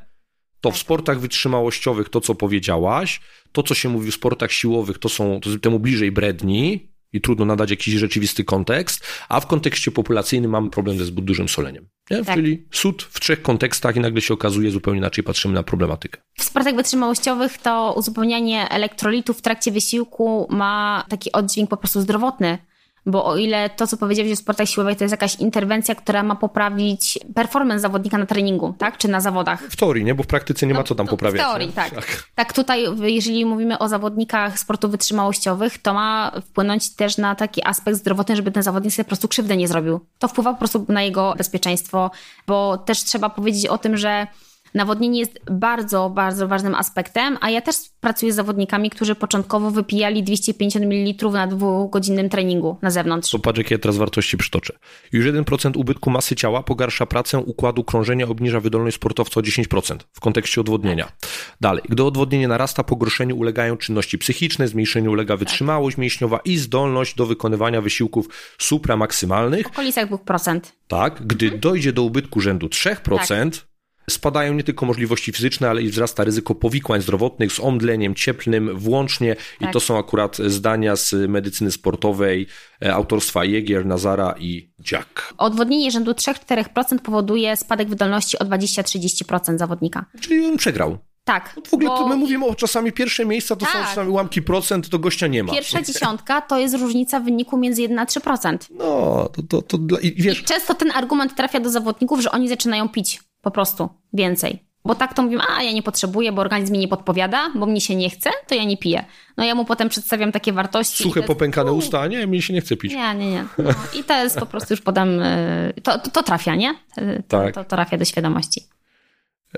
to w tak. sportach wytrzymałościowych to, co powiedziałaś, to, co się mówi w sportach siłowych, to są to temu bliżej bredni i trudno nadać jakiś rzeczywisty kontekst, a w kontekście populacyjnym mamy problem ze zbyt dużym soleniem. Nie? Tak. Czyli sód w trzech kontekstach i nagle się okazuje zupełnie inaczej patrzymy na problematykę. W sportach wytrzymałościowych to uzupełnianie elektrolitów w trakcie wysiłku ma taki oddźwięk po prostu zdrowotny bo o ile to, co powiedziałeś o sportach siłowych, to jest jakaś interwencja, która ma poprawić performance zawodnika na treningu, tak? Czy na zawodach. W teorii, nie? Bo w praktyce nie no, ma co tam poprawiać. W teorii, tak. tak. Tak tutaj, jeżeli mówimy o zawodnikach sportów wytrzymałościowych, to ma wpłynąć też na taki aspekt zdrowotny, żeby ten zawodnik sobie po prostu krzywdę nie zrobił. To wpływa po prostu na jego bezpieczeństwo, bo też trzeba powiedzieć o tym, że Nawodnienie jest bardzo, bardzo ważnym aspektem, a ja też pracuję z zawodnikami, którzy początkowo wypijali 250 ml na dwugodzinnym treningu na zewnątrz. To patrz, jakie ja teraz wartości przytoczę. Już 1% ubytku masy ciała pogarsza pracę układu krążenia, obniża wydolność sportowca o 10% w kontekście odwodnienia. Tak. Dalej, gdy odwodnienie narasta, pogorszeniu ulegają czynności psychiczne, zmniejszeniu ulega wytrzymałość tak. mięśniowa i zdolność do wykonywania wysiłków supramaksymalnych. W okolicach 2%. Tak, gdy mhm. dojdzie do ubytku rzędu 3%, tak spadają nie tylko możliwości fizyczne, ale i wzrasta ryzyko powikłań zdrowotnych z omdleniem cieplnym włącznie tak. i to są akurat zdania z medycyny sportowej e, autorstwa Jegier, Nazara i Jack. Odwodnienie rzędu 3-4% powoduje spadek wydolności o 20-30% zawodnika. Czyli on przegrał. Tak. No w ogóle bo... my mówimy o czasami pierwsze miejsca, to tak. są czasami ułamki procent, to gościa nie ma. Pierwsza dziesiątka to jest różnica w wyniku między 1 a 3%. No, to, to, to dla... I, wiesz... I często ten argument trafia do zawodników, że oni zaczynają pić po prostu więcej. Bo tak to mówimy, a ja nie potrzebuję, bo organizm mi nie podpowiada, bo mnie się nie chce, to ja nie piję. No ja mu potem przedstawiam takie wartości. Suche, popękane usta, nie, mi się nie chce pić. Nie, nie, nie. No, I to jest po prostu już potem, e, to, to, to trafia, nie? E, to, tak. to, to trafia do świadomości.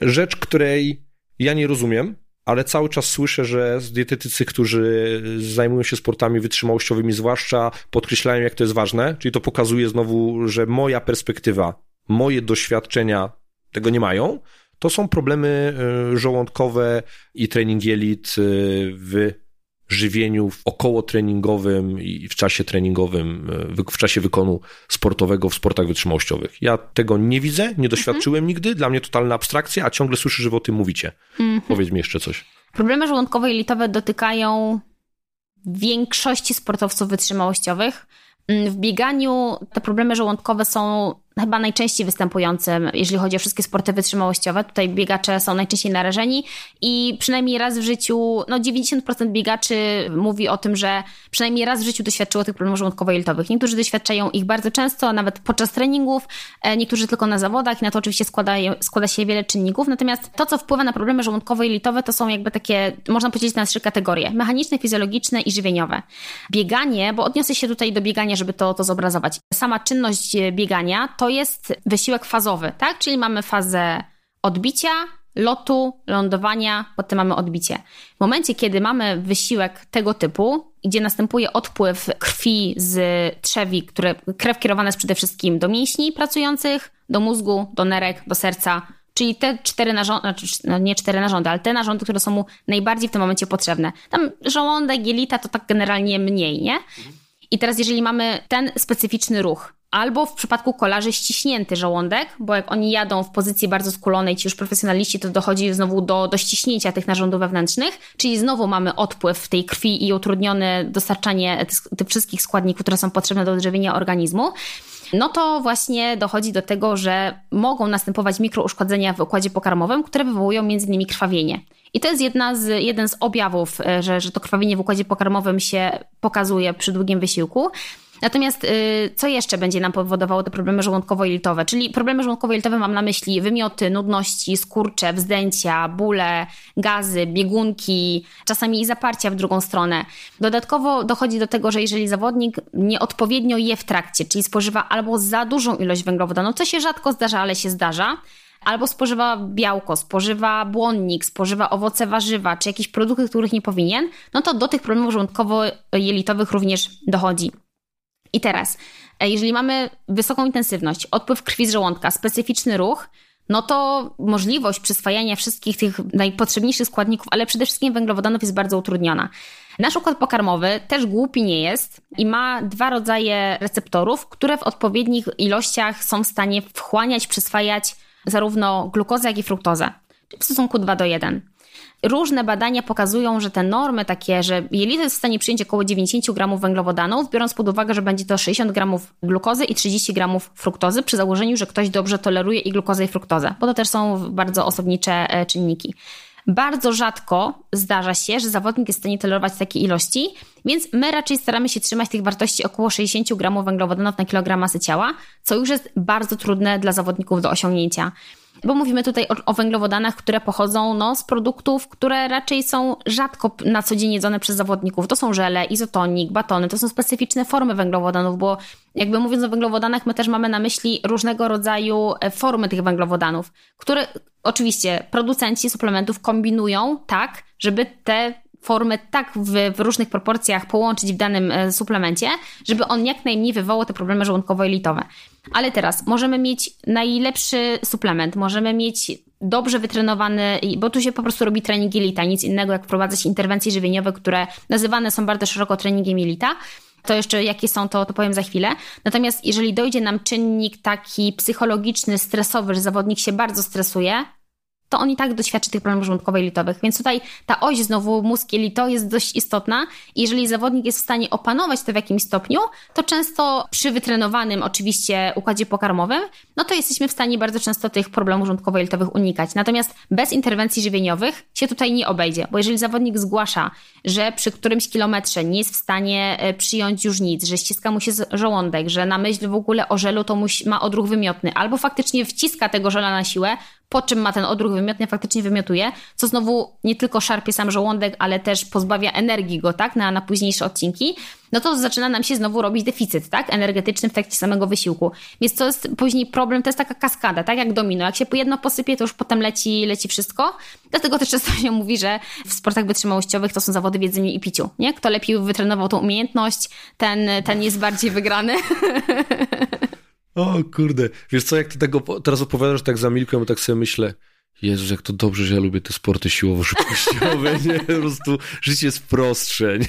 Rzecz, której ja nie rozumiem, ale cały czas słyszę, że dietetycy, którzy zajmują się sportami wytrzymałościowymi zwłaszcza, podkreślają, jak to jest ważne, czyli to pokazuje znowu, że moja perspektywa, moje doświadczenia tego nie mają, to są problemy y, żołądkowe i trening jelit y, w żywieniu okołotreningowym i w czasie treningowym, y, w czasie wykonu sportowego w sportach wytrzymałościowych. Ja tego nie widzę, nie doświadczyłem mhm. nigdy, dla mnie totalna abstrakcja, a ciągle słyszę, że wy o tym mówicie. Mhm. Powiedz mi jeszcze coś. Problemy żołądkowe i litowe dotykają większości sportowców wytrzymałościowych. Mm, w bieganiu te problemy żołądkowe są chyba najczęściej występującym, jeżeli chodzi o wszystkie sporty wytrzymałościowe. Tutaj biegacze są najczęściej narażeni i przynajmniej raz w życiu, no 90% biegaczy mówi o tym, że przynajmniej raz w życiu doświadczyło tych problemów żołądkowo-jelitowych. Niektórzy doświadczają ich bardzo często, nawet podczas treningów, e, niektórzy tylko na zawodach i na to oczywiście składa, składa się wiele czynników. Natomiast to, co wpływa na problemy żołądkowo-jelitowe, to są jakby takie, można powiedzieć, na trzy kategorie. Mechaniczne, fizjologiczne i żywieniowe. Bieganie, bo odniosę się tutaj do biegania, żeby to, to zobrazować. Sama czynność e, biegania to jest wysiłek fazowy, tak? Czyli mamy fazę odbicia, lotu, lądowania, potem mamy odbicie. W momencie, kiedy mamy wysiłek tego typu, gdzie następuje odpływ krwi z trzewi, które krew kierowana jest przede wszystkim do mięśni pracujących, do mózgu, do nerek, do serca, czyli te cztery narządy, znaczy, no nie cztery narządy, ale te narządy, które są mu najbardziej w tym momencie potrzebne. Tam żołądek, jelita to tak generalnie mniej, nie? I teraz jeżeli mamy ten specyficzny ruch, albo w przypadku kolarzy ściśnięty żołądek, bo jak oni jadą w pozycji bardzo skulonej, ci już profesjonaliści, to dochodzi znowu do, do ściśnięcia tych narządów wewnętrznych, czyli znowu mamy odpływ tej krwi i utrudnione dostarczanie tych, tych wszystkich składników, które są potrzebne do odżywienia organizmu no to właśnie dochodzi do tego, że mogą następować mikrouszkodzenia w układzie pokarmowym, które wywołują m.in. krwawienie. I to jest jedna z, jeden z objawów, e, że, że to krwawienie w układzie pokarmowym się pokazuje przy długim wysiłku. Natomiast y, co jeszcze będzie nam powodowało te problemy żołądkowo-jelitowe? Czyli problemy żołądkowo-jelitowe mam na myśli wymioty, nudności, skurcze, wzdęcia, bóle, gazy, biegunki, czasami i zaparcia w drugą stronę. Dodatkowo dochodzi do tego, że jeżeli zawodnik nieodpowiednio je w trakcie, czyli spożywa albo za dużą ilość węglowodanów, co się rzadko zdarza, ale się zdarza, albo spożywa białko, spożywa błonnik, spożywa owoce, warzywa, czy jakieś produkty, których nie powinien, no to do tych problemów żołądkowo-jelitowych również dochodzi. I teraz, e, jeżeli mamy wysoką intensywność, odpływ krwi z żołądka, specyficzny ruch, no to możliwość przyswajania wszystkich tych najpotrzebniejszych składników, ale przede wszystkim węglowodanów jest bardzo utrudniona. Nasz układ pokarmowy też głupi nie jest i ma dwa rodzaje receptorów, które w odpowiednich ilościach są w stanie wchłaniać, przyswajać zarówno glukozę, jak i fruktozę. W stosunku 2 do 1. Różne badania pokazują, że te normy takie, że jelito jest w stanie przyjąć około 90 gramów węglowodanów, biorąc pod uwagę, że będzie to 60 gramów glukozy i 30 gramów fruktozy, przy założeniu, że ktoś dobrze toleruje i glukozę i fruktozę, bo to też są bardzo osobnicze e, czynniki. Bardzo rzadko zdarza się, że zawodnik jest w stanie tolerować takie ilości, więc my raczej staramy się trzymać tych wartości około 60 gramów węglowodanów na kilogram masy ciała, co już jest bardzo trudne dla zawodników do osiągnięcia bo mówimy tutaj o, o, węglowodanach, które pochodzą no, z produktów, które raczej są rzadko na co dzień jedzone przez zawodników. To są żele, izotonik, batony, to są specyficzne formy węglowodanów, bo jakby mówiąc o węglowodanach, my też mamy na myśli różnego rodzaju e, formy tych węglowodanów, które oczywiście producenci suplementów kombinują tak, żeby te formy tak w, w, różnych proporcjach połączyć w danym e, suplemencie, żeby on jak najmniej wywołał te problemy żołądkowo-jelitowe. Ale teraz możemy mieć najlepszy suplement, możemy mieć dobrze wytrenowany, bo tu się po prostu robi trening jelita, nic innego jak wprowadzać interwencje żywieniowe, które nazywane są bardzo szeroko treningiem jelita. To jeszcze jakie są, to, to powiem za chwilę. Natomiast jeżeli dojdzie nam czynnik taki psychologiczny, stresowy, że zawodnik się bardzo stresuje, to on i tak doświadczy tych problemów żołądkowo-jelitowych. Więc tutaj ta oś znowu mózg-jelito jest dość istotna. Jeżeli zawodnik jest w stanie opanować to w jakimś stopniu, to często przy wytrenowanym oczywiście układzie pokarmowym, no to jesteśmy w stanie bardzo często tych problemów żołądkowo-jelitowych unikać. Natomiast bez interwencji żywieniowych się tutaj nie obejdzie, bo jeżeli zawodnik zgłasza, że przy którymś kilometrze nie jest w stanie e, przyjąć już nic, że ściska mu się żołądek, że na myśl w ogóle o żelu to ma odruch wymiotny, albo faktycznie wciska tego żela na siłę, po czym ma ten odruch wymiotny, faktycznie wymiotuje, co znowu nie tylko szarpie sam żołądek, ale też pozbawia energii go, tak, na, na późniejsze odcinki, no to zaczyna nam się znowu robić deficyt, tak, energetyczny w trakcie samego wysiłku. Więc to jest później problem, to jest taka kaskada, tak, jak domino. Jak się po jedno posypie, to już potem leci, leci wszystko. Dlatego też często się mówi, że w sportach wytrzymałościowych to są zawody w jedzeniu i piciu, nie? Kto lepiej wytrenował tą umiejętność, ten, ten jest bardziej wygrany. O kurde, wiesz co, jak ty tego teraz opowiadasz tak zamilkłem, tak sobie myślę, Jezu, jak to dobrze, że ja lubię te sporty siłowo-szybkościowe, nie? Po prostu życie jest prostsze, nie?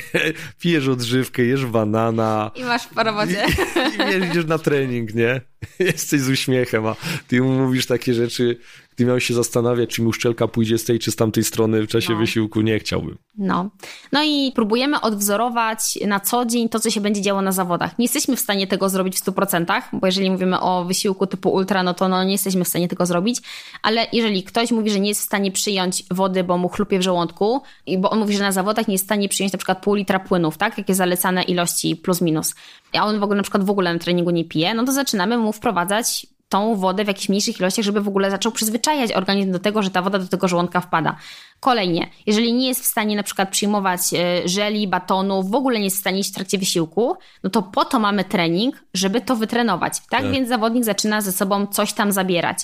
Pijesz odżywkę, jesz banana. I masz w robocie. I, i, idziesz na trening, nie? Jesteś z uśmiechem, a ty mu mówisz takie rzeczy, gdy miał się zastanawiać, czy mi uszczelka pójdzie z tej czy z tamtej strony w czasie no. wysiłku, nie chciałbym. No. no i próbujemy odwzorować na co dzień to, co się będzie działo na zawodach. Nie jesteśmy w stanie tego zrobić w 100%, bo jeżeli mówimy o wysiłku typu ultra, no to no nie jesteśmy w stanie tego zrobić, ale jeżeli ktoś mówi, że nie jest w stanie przyjąć wody, bo mu chlupie w żołądku, bo on mówi, że na zawodach nie jest w stanie przyjąć na przykład pół litra płynów, tak? Jakie zalecane ilości plus minus, a on w ogóle na przykład w ogóle na treningu nie pije, no to zaczynamy mu wprowadzać tą wodę w jakichś mniejszych ilościach, żeby w ogóle zaczął przyzwyczajać organizm do tego, że ta woda do tego żołądka wpada. Kolejnie, jeżeli nie jest w stanie na przykład przyjmować e, żeli, batonu, w ogóle nie jest w stanie iść w trakcie wysiłku, no to po to mamy trening, żeby to wytrenować. Tak, tak. więc zawodnik zaczyna ze sobą coś tam zabierać.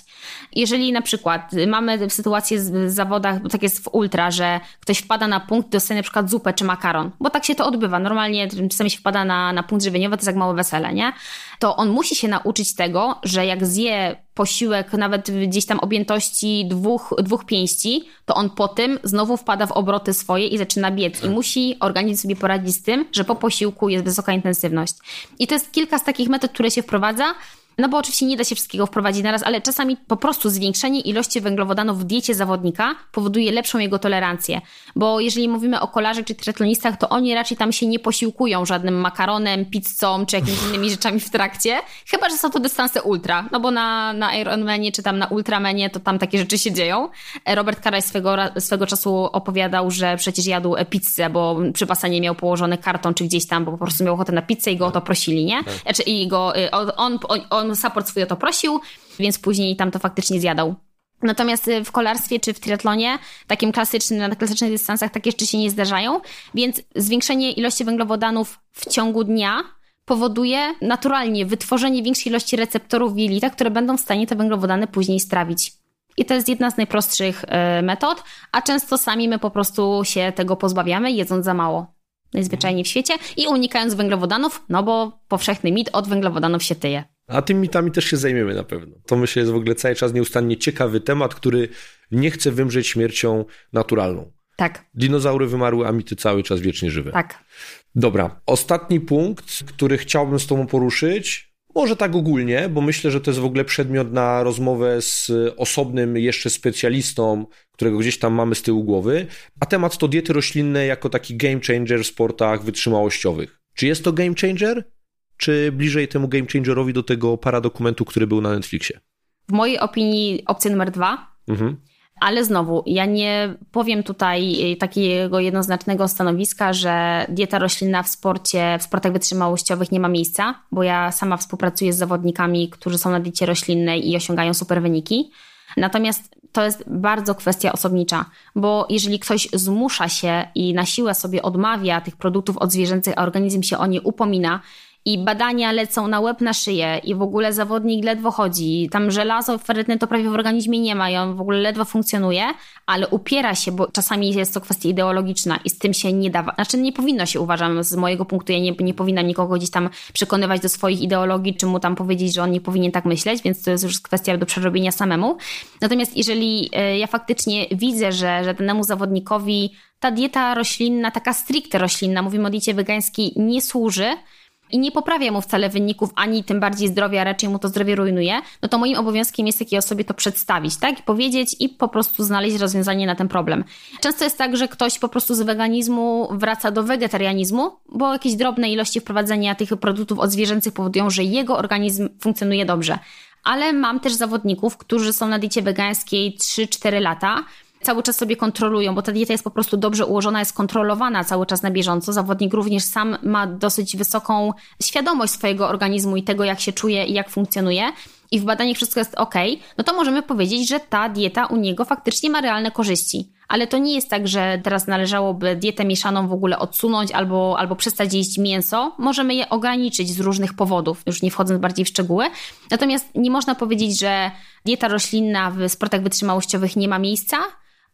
Jeżeli na przykład mamy sytuację w zawodach, bo tak jest w ultra, że ktoś wpada na punkt, dostaje na przykład zupę czy makaron, bo tak się to odbywa. Normalnie czasami się wpada na, na punkt żywieniowy, to jest jak małe wesele, nie? To on musi się nauczyć tego, że jak zje posiłek nawet gdzieś tam objętości dwóch, dwóch pięści, to on po tym znowu wpada w obroty swoje i zaczyna biec. I tak. musi organizm sobie poradzić z tym, że po posiłku jest wysoka intensywność. I to jest kilka z takich metod, które się wprowadza. No bo oczywiście nie da się wszystkiego wprowadzić naraz, ale czasami po prostu zwiększenie ilości węglowodanów w diecie zawodnika powoduje lepszą jego tolerancję. Bo jeżeli mówimy o kolarzach czy triatlonistach, to oni raczej tam się nie posiłkują żadnym makaronem, pizzą czy jakimiś innymi rzeczami w trakcie, chyba że są to dystanse ultra. No bo na, na Ironmanie czy tam na Ultramanie to tam takie rzeczy się dzieją. Robert Karaj swego, swego czasu opowiadał, że przecież jadł pizzę, bo przy basenie miał położony karton czy gdzieś tam, bo po prostu miał ochotę na pizzę i go o to prosili, nie? Znaczy i go, y, on, on, on support swój o to prosił, więc później tam to faktycznie zjadał. Natomiast y, w kolarstwie czy w triatlonie, takim klasycznym, na klasycznych dystansach takie rzeczy się nie zdarzają, więc zwiększenie ilości węglowodanów w ciągu dnia powoduje naturalnie wytworzenie większej ilości receptorów w jelitach, które będą w stanie te węglowodany później strawić. I to jest jedna z najprostszych y, metod, a często sami my po prostu się tego pozbawiamy, jedząc za mało najzwyczajniej w świecie i unikając węglowodanów, no bo powszechny mit od węglowodanów się tyje. A tymi mitami też się zajmiemy na pewno. To myślę jest w ogóle cały czas nieustannie ciekawy temat, który nie chce wymrzeć śmiercią naturalną. Tak. Dinozaury wymarły, a mity cały czas wiecznie żywe. Tak. Dobra, ostatni punkt, który chciałbym z Tobą poruszyć, może tak ogólnie, bo myślę, że to jest w ogóle przedmiot na rozmowę z osobnym jeszcze specjalistą, którego gdzieś tam mamy z tyłu głowy, a temat to diety roślinne jako taki game changer w sportach wytrzymałościowych. Czy jest to game changer? Czy bliżej temu game changerowi do tego paradokumentu, który był na Netflixie? W mojej opinii opcja numer dwa. Mhm. Ale znowu, ja nie powiem tutaj takiego jednoznacznego stanowiska, że dieta roślinna w sporcie, w sportach wytrzymałościowych nie ma miejsca, bo ja sama współpracuję z zawodnikami, którzy są na diecie roślinnej i osiągają super wyniki. Natomiast to jest bardzo kwestia osobnicza, bo jeżeli ktoś zmusza się i na siłę sobie odmawia tych produktów odzwierzęcych, a organizm się o nie upomina, i badania lecą na łeb, na szyję i w ogóle zawodnik ledwo chodzi. Tam żelazo ferytne to prawie w organizmie nie ma i on w ogóle ledwo funkcjonuje, ale upiera się, bo czasami jest to kwestia ideologiczna i z tym się nie da, znaczy nie powinno się uważam z mojego punktu, ja nie, nie powinnam nikogo gdzieś tam przekonywać do swoich ideologii, czy mu tam powiedzieć, że on nie powinien tak myśleć, więc to jest już kwestia do przerobienia samemu. Natomiast jeżeli e, ja faktycznie widzę, że, że danemu zawodnikowi ta dieta roślinna, taka stricte roślinna, mówimy o diecie wegańskiej, nie służy, i nie poprawia mu wcale wyników, ani tym bardziej zdrowia, raczej mu to zdrowie rujnuje, no to moim obowiązkiem jest takiej osobie to przedstawić, tak? I powiedzieć i po prostu znaleźć rozwiązanie na ten problem. Często jest tak, że ktoś po prostu z weganizmu wraca do wegetarianizmu, bo jakieś drobne ilości wprowadzenia tych produktów odzwierzęcych powodują, że jego organizm funkcjonuje dobrze. Ale mam też zawodników, którzy są na diecie wegańskiej 3-4 lata, cały czas sobie kontrolują, bo ta dieta jest po prostu dobrze ułożona, jest kontrolowana cały czas na bieżąco. Zawodnik również sam ma dosyć wysoką świadomość swojego organizmu i tego, jak się czuje i jak funkcjonuje. I w badaniach wszystko jest ok, no to możemy powiedzieć, że ta dieta u niego faktycznie ma realne korzyści. Ale to nie jest tak, że teraz należałoby dietę mieszaną w ogóle odsunąć albo, albo przestać jeść mięso. Możemy je ograniczyć z różnych powodów, już nie wchodząc bardziej w szczegóły. Natomiast nie można powiedzieć, że dieta roślinna w sportach wytrzymałościowych nie ma miejsca,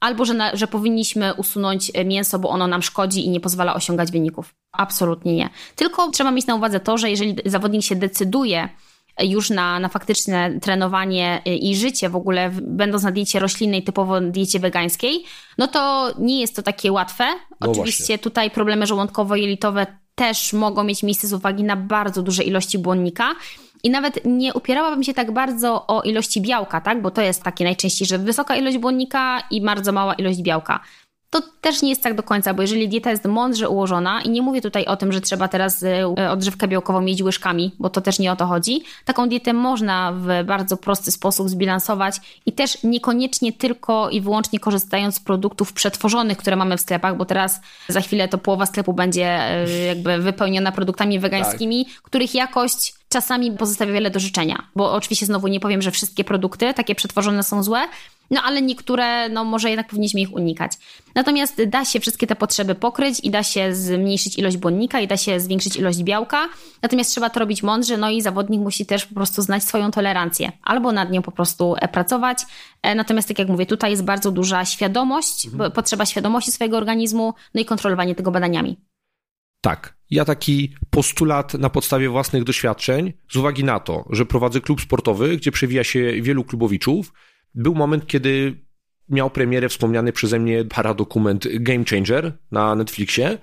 albo że, na, że powinniśmy usunąć e, mięso, bo ono nam szkodzi i nie pozwala osiągać wyników. Absolutnie nie. Tylko trzeba mieć na uwadze to, że jeżeli zawodnik się decyduje e, już na, na faktyczne trenowanie e, i życie w ogóle, będąc na diecie roślinnej, typowo diecie wegańskiej, no to nie jest to takie łatwe. No Oczywiście właśnie. tutaj problemy żołądkowo-jelitowe też mogą mieć miejsce z uwagi na bardzo duże ilości błonnika. I nawet nie upierałabym się tak bardzo o ilości białka, tak? Bo to jest takie najczęściej, że wysoka ilość błonnika i bardzo mała ilość białka to też nie jest tak do końca, bo jeżeli dieta jest mądrze ułożona, i nie mówię tutaj o tym, że trzeba teraz e, odżywkę białkową mieć łyżkami, bo to też nie o to chodzi, taką dietę można w bardzo prosty sposób zbilansować i też niekoniecznie tylko i wyłącznie korzystając z produktów przetworzonych, które mamy w sklepach, bo teraz za chwilę to połowa sklepu będzie e, jakby wypełniona produktami wegańskimi, tak. których jakość czasami pozostawia wiele do życzenia. Bo oczywiście znowu nie powiem, że wszystkie produkty takie przetworzone są złe, no ale niektóre, no może jednak powinniśmy ich unikać. Natomiast da się wszystkie te potrzeby pokryć i da się zmniejszyć ilość błonnika i da się zwiększyć ilość białka. Natomiast trzeba to robić mądrze, no i zawodnik musi też po prostu znać swoją tolerancję albo nad nią po prostu e, pracować. E, natomiast tak jak mówię, tutaj jest bardzo duża świadomość, mhm. potrzeba świadomości swojego organizmu, no i kontrolowanie tego badaniami. Tak. Ja taki postulat na podstawie własnych doświadczeń, z uwagi na to, że prowadzę klub sportowy, gdzie przewija się wielu klubowiczów, był moment, kiedy miał premierę wspomniany przeze mnie paradokument Game Changer na Netflixie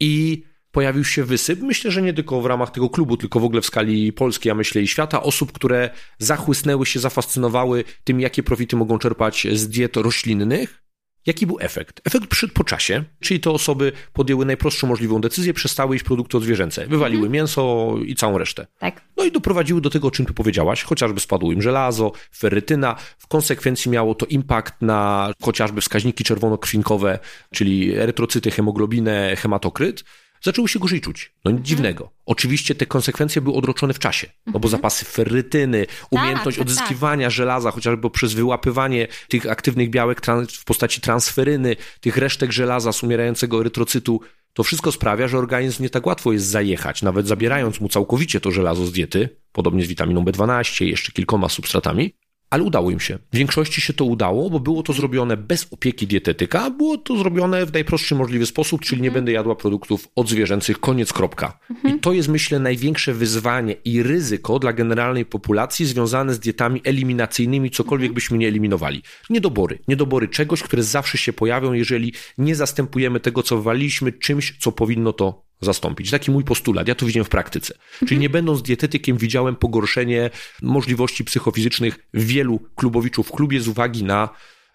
i pojawił się wysyp, myślę, że nie tylko w ramach tego klubu, tylko w ogóle w skali polskiej, a myślę i świata, osób, które zachłysnęły się, zafascynowały tym, jakie profity mogą czerpać z diet roślinnych Jaki był efekt? Efekt przyszedł po czasie, czyli te osoby podjęły najprostszą możliwą decyzję, przestały jeść produkty odzwierzęce, wywaliły mhm. mięso i całą resztę. Tak. No i doprowadziły do tego, o czym tu powiedziałaś, chociażby spadło im żelazo, ferytyna, w konsekwencji miało to impact na chociażby wskaźniki czerwonokrwinkowe, czyli erytrocyty, hemoglobinę, hematokryt, zaczęły się gorzej czuć. No nic mhm. dziwnego. Oczywiście te konsekwencje były odroczone w czasie, no bo mhm. zapasy ferytyny, umiejętność tak, tak, odzyskiwania tak. żelaza, chociażby przez wyłapywanie tych aktywnych białek w postaci transferyny, tych resztek żelaza z umierającego erytrocytu, to wszystko sprawia, że organizm nie tak łatwo jest zajechać, nawet zabierając mu całkowicie to żelazo z diety, podobnie z witaminą B12 i jeszcze kilkoma substratami, ale udało im się. W większości się to udało, bo było to zrobione bez opieki dietetyka, było to zrobione w najprostszy możliwy sposób, czyli nie mhm. będę jadła produktów odzwierzęcych, koniec, kropka. Mhm. I to jest, myślę, największe wyzwanie i ryzyko dla generalnej populacji związane z dietami eliminacyjnymi, cokolwiek mhm. byśmy nie eliminowali. Niedobory. Niedobory czegoś, które zawsze się pojawią, jeżeli nie zastępujemy tego, co waliśmy, czymś, co powinno to zastąpić. Taki mój postulat, ja to widziałem w praktyce. Mhm. Czyli nie będąc dietetykiem, widziałem pogorszenie możliwości psychofizycznych wielu klubowiczów w klubie z uwagi na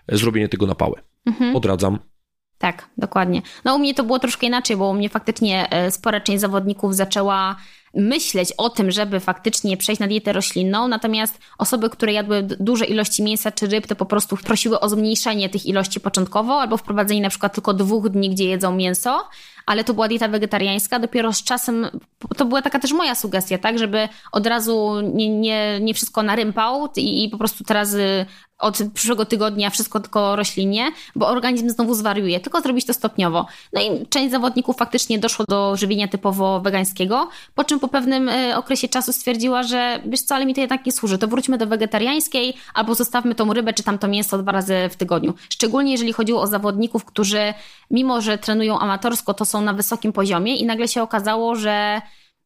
zrobienie tego na pałę. Mhm. Odradzam. Tak, dokładnie. No u mnie to było troszkę inaczej, bo u mnie faktycznie e, spora część zawodników zaczęła myśleć o tym, żeby faktycznie przejść na dietę roślinną, natomiast osoby, które jadły duże ilości mięsa czy ryb, to po prostu prosiły o zmniejszenie tych ilości początkowo albo wprowadzenie na przykład tylko dwóch dni, gdzie jedzą mięso, ale to była dieta wegetariańska. Dopiero z czasem, to była taka też moja sugestia, tak, żeby od razu nie, nie, nie wszystko narympał i, i po prostu teraz y, od przyszłego tygodnia wszystko tylko roślinie, bo organizm znowu zwariuje, tylko zrobić to stopniowo. No i część zawodników faktycznie doszło do żywienia typowo wegańskiego, po czym po pewnym y, okresie czasu stwierdziła, że wiesz co, ale mi to jednak nie służy, to wróćmy do wegetariańskiej albo zostawmy tą rybę czy tam to mięso dwa razy w tygodniu. Szczególnie jeżeli chodziło o zawodników, którzy mimo, że trenują amatorsko, to są na wysokim poziomie i nagle się okazało, że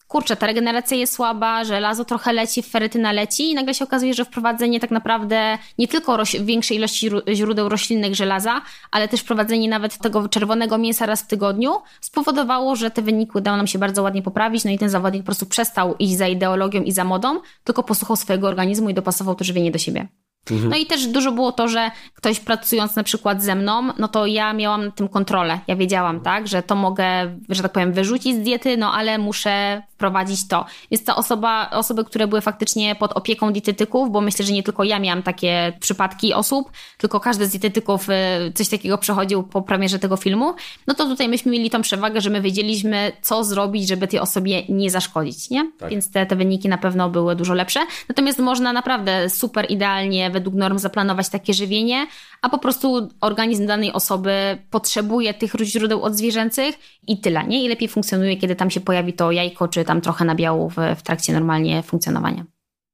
kurczę, ta regeneracja jest słaba, żelazo trochę leci, ferytyna leci i nagle się okazuje, że wprowadzenie tak naprawdę nie tylko roś- większej ilości źródeł roślinnych żelaza, ale też wprowadzenie nawet tego czerwonego mięsa raz w tygodniu spowodowało, że te wyniki udało nam się bardzo ładnie poprawić, no i ten zawodnik po prostu przestał iść za ideologią i za modą, tylko posłuchał swojego organizmu i dopasował to żywienie do siebie. Mhm. No i też dużo było to, że ktoś pracując na przykład ze mną, no to ja miałam na tym kontrolę. Ja wiedziałam, tak, że to mogę, że tak powiem, wyrzucić z diety, no ale muszę wprowadzić to. Więc ta osoba, osoby, które były faktycznie pod opieką dietetyków, bo myślę, że nie tylko ja miałam takie przypadki osób, tylko każdy z dietetyków y, coś takiego przechodził po premierze tego filmu, no to tutaj myśmy mieli tą przewagę, że my wiedzieliśmy, co zrobić, żeby tej osobie nie zaszkodzić, nie? Tak. Więc te, te wyniki na pewno były dużo lepsze. Natomiast można naprawdę super idealnie według norm zaplanować takie żywienie, a po prostu organizm danej osoby potrzebuje tych źródeł odzwierzęcych i tyle, nie? I lepiej funkcjonuje, kiedy tam się pojawi to jajko, czy tam trochę nabiału w, w trakcie normalnie funkcjonowania.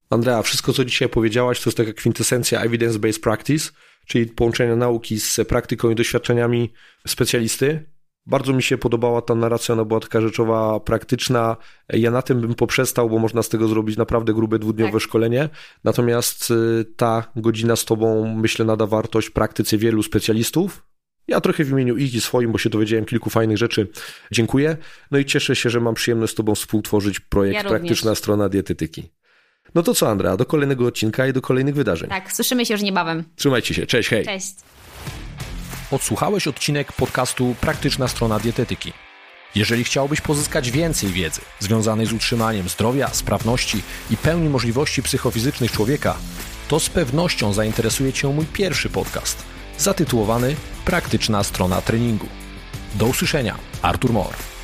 Andrea, wszystko co dzisiaj powiedziałaś to jest taka kwintesencja evidence-based practice, czyli połączenie nauki z praktyką i doświadczeniami specjalisty. Bardzo mi się podobała ta narracja, ona była taka rzeczowa, praktyczna. Ja na tym bym poprzestał, bo można z tego zrobić naprawdę grube dwudniowe tak. szkolenie. Natomiast y, ta godzina z Tobą, myślę, nada wartość praktyce wielu specjalistów, Ja trochę w imieniu ich i swoim, bo się dowiedziałem kilku fajnych rzeczy. Dziękuję. No i cieszę się, że mam przyjemność z Tobą współtworzyć projekt Ja Praktyczna. Strona Dietetyki. No to co, Andrea, do kolejnego odcinka i do kolejnych wydarzeń. Tak, słyszymy się już niebawem. Trzymajcie się, cześć, hej. Cześć. Odsłuchałeś odcinek podcastu Praktyczna strona dietetyki. Jeżeli chciałbyś pozyskać więcej wiedzy związanej z utrzymaniem zdrowia, sprawności i pełni możliwości psychofizycznych człowieka, to z pewnością zainteresuje Cię mój pierwszy podcast zatytułowany Praktyczna strona treningu. Do usłyszenia, Artur Mor.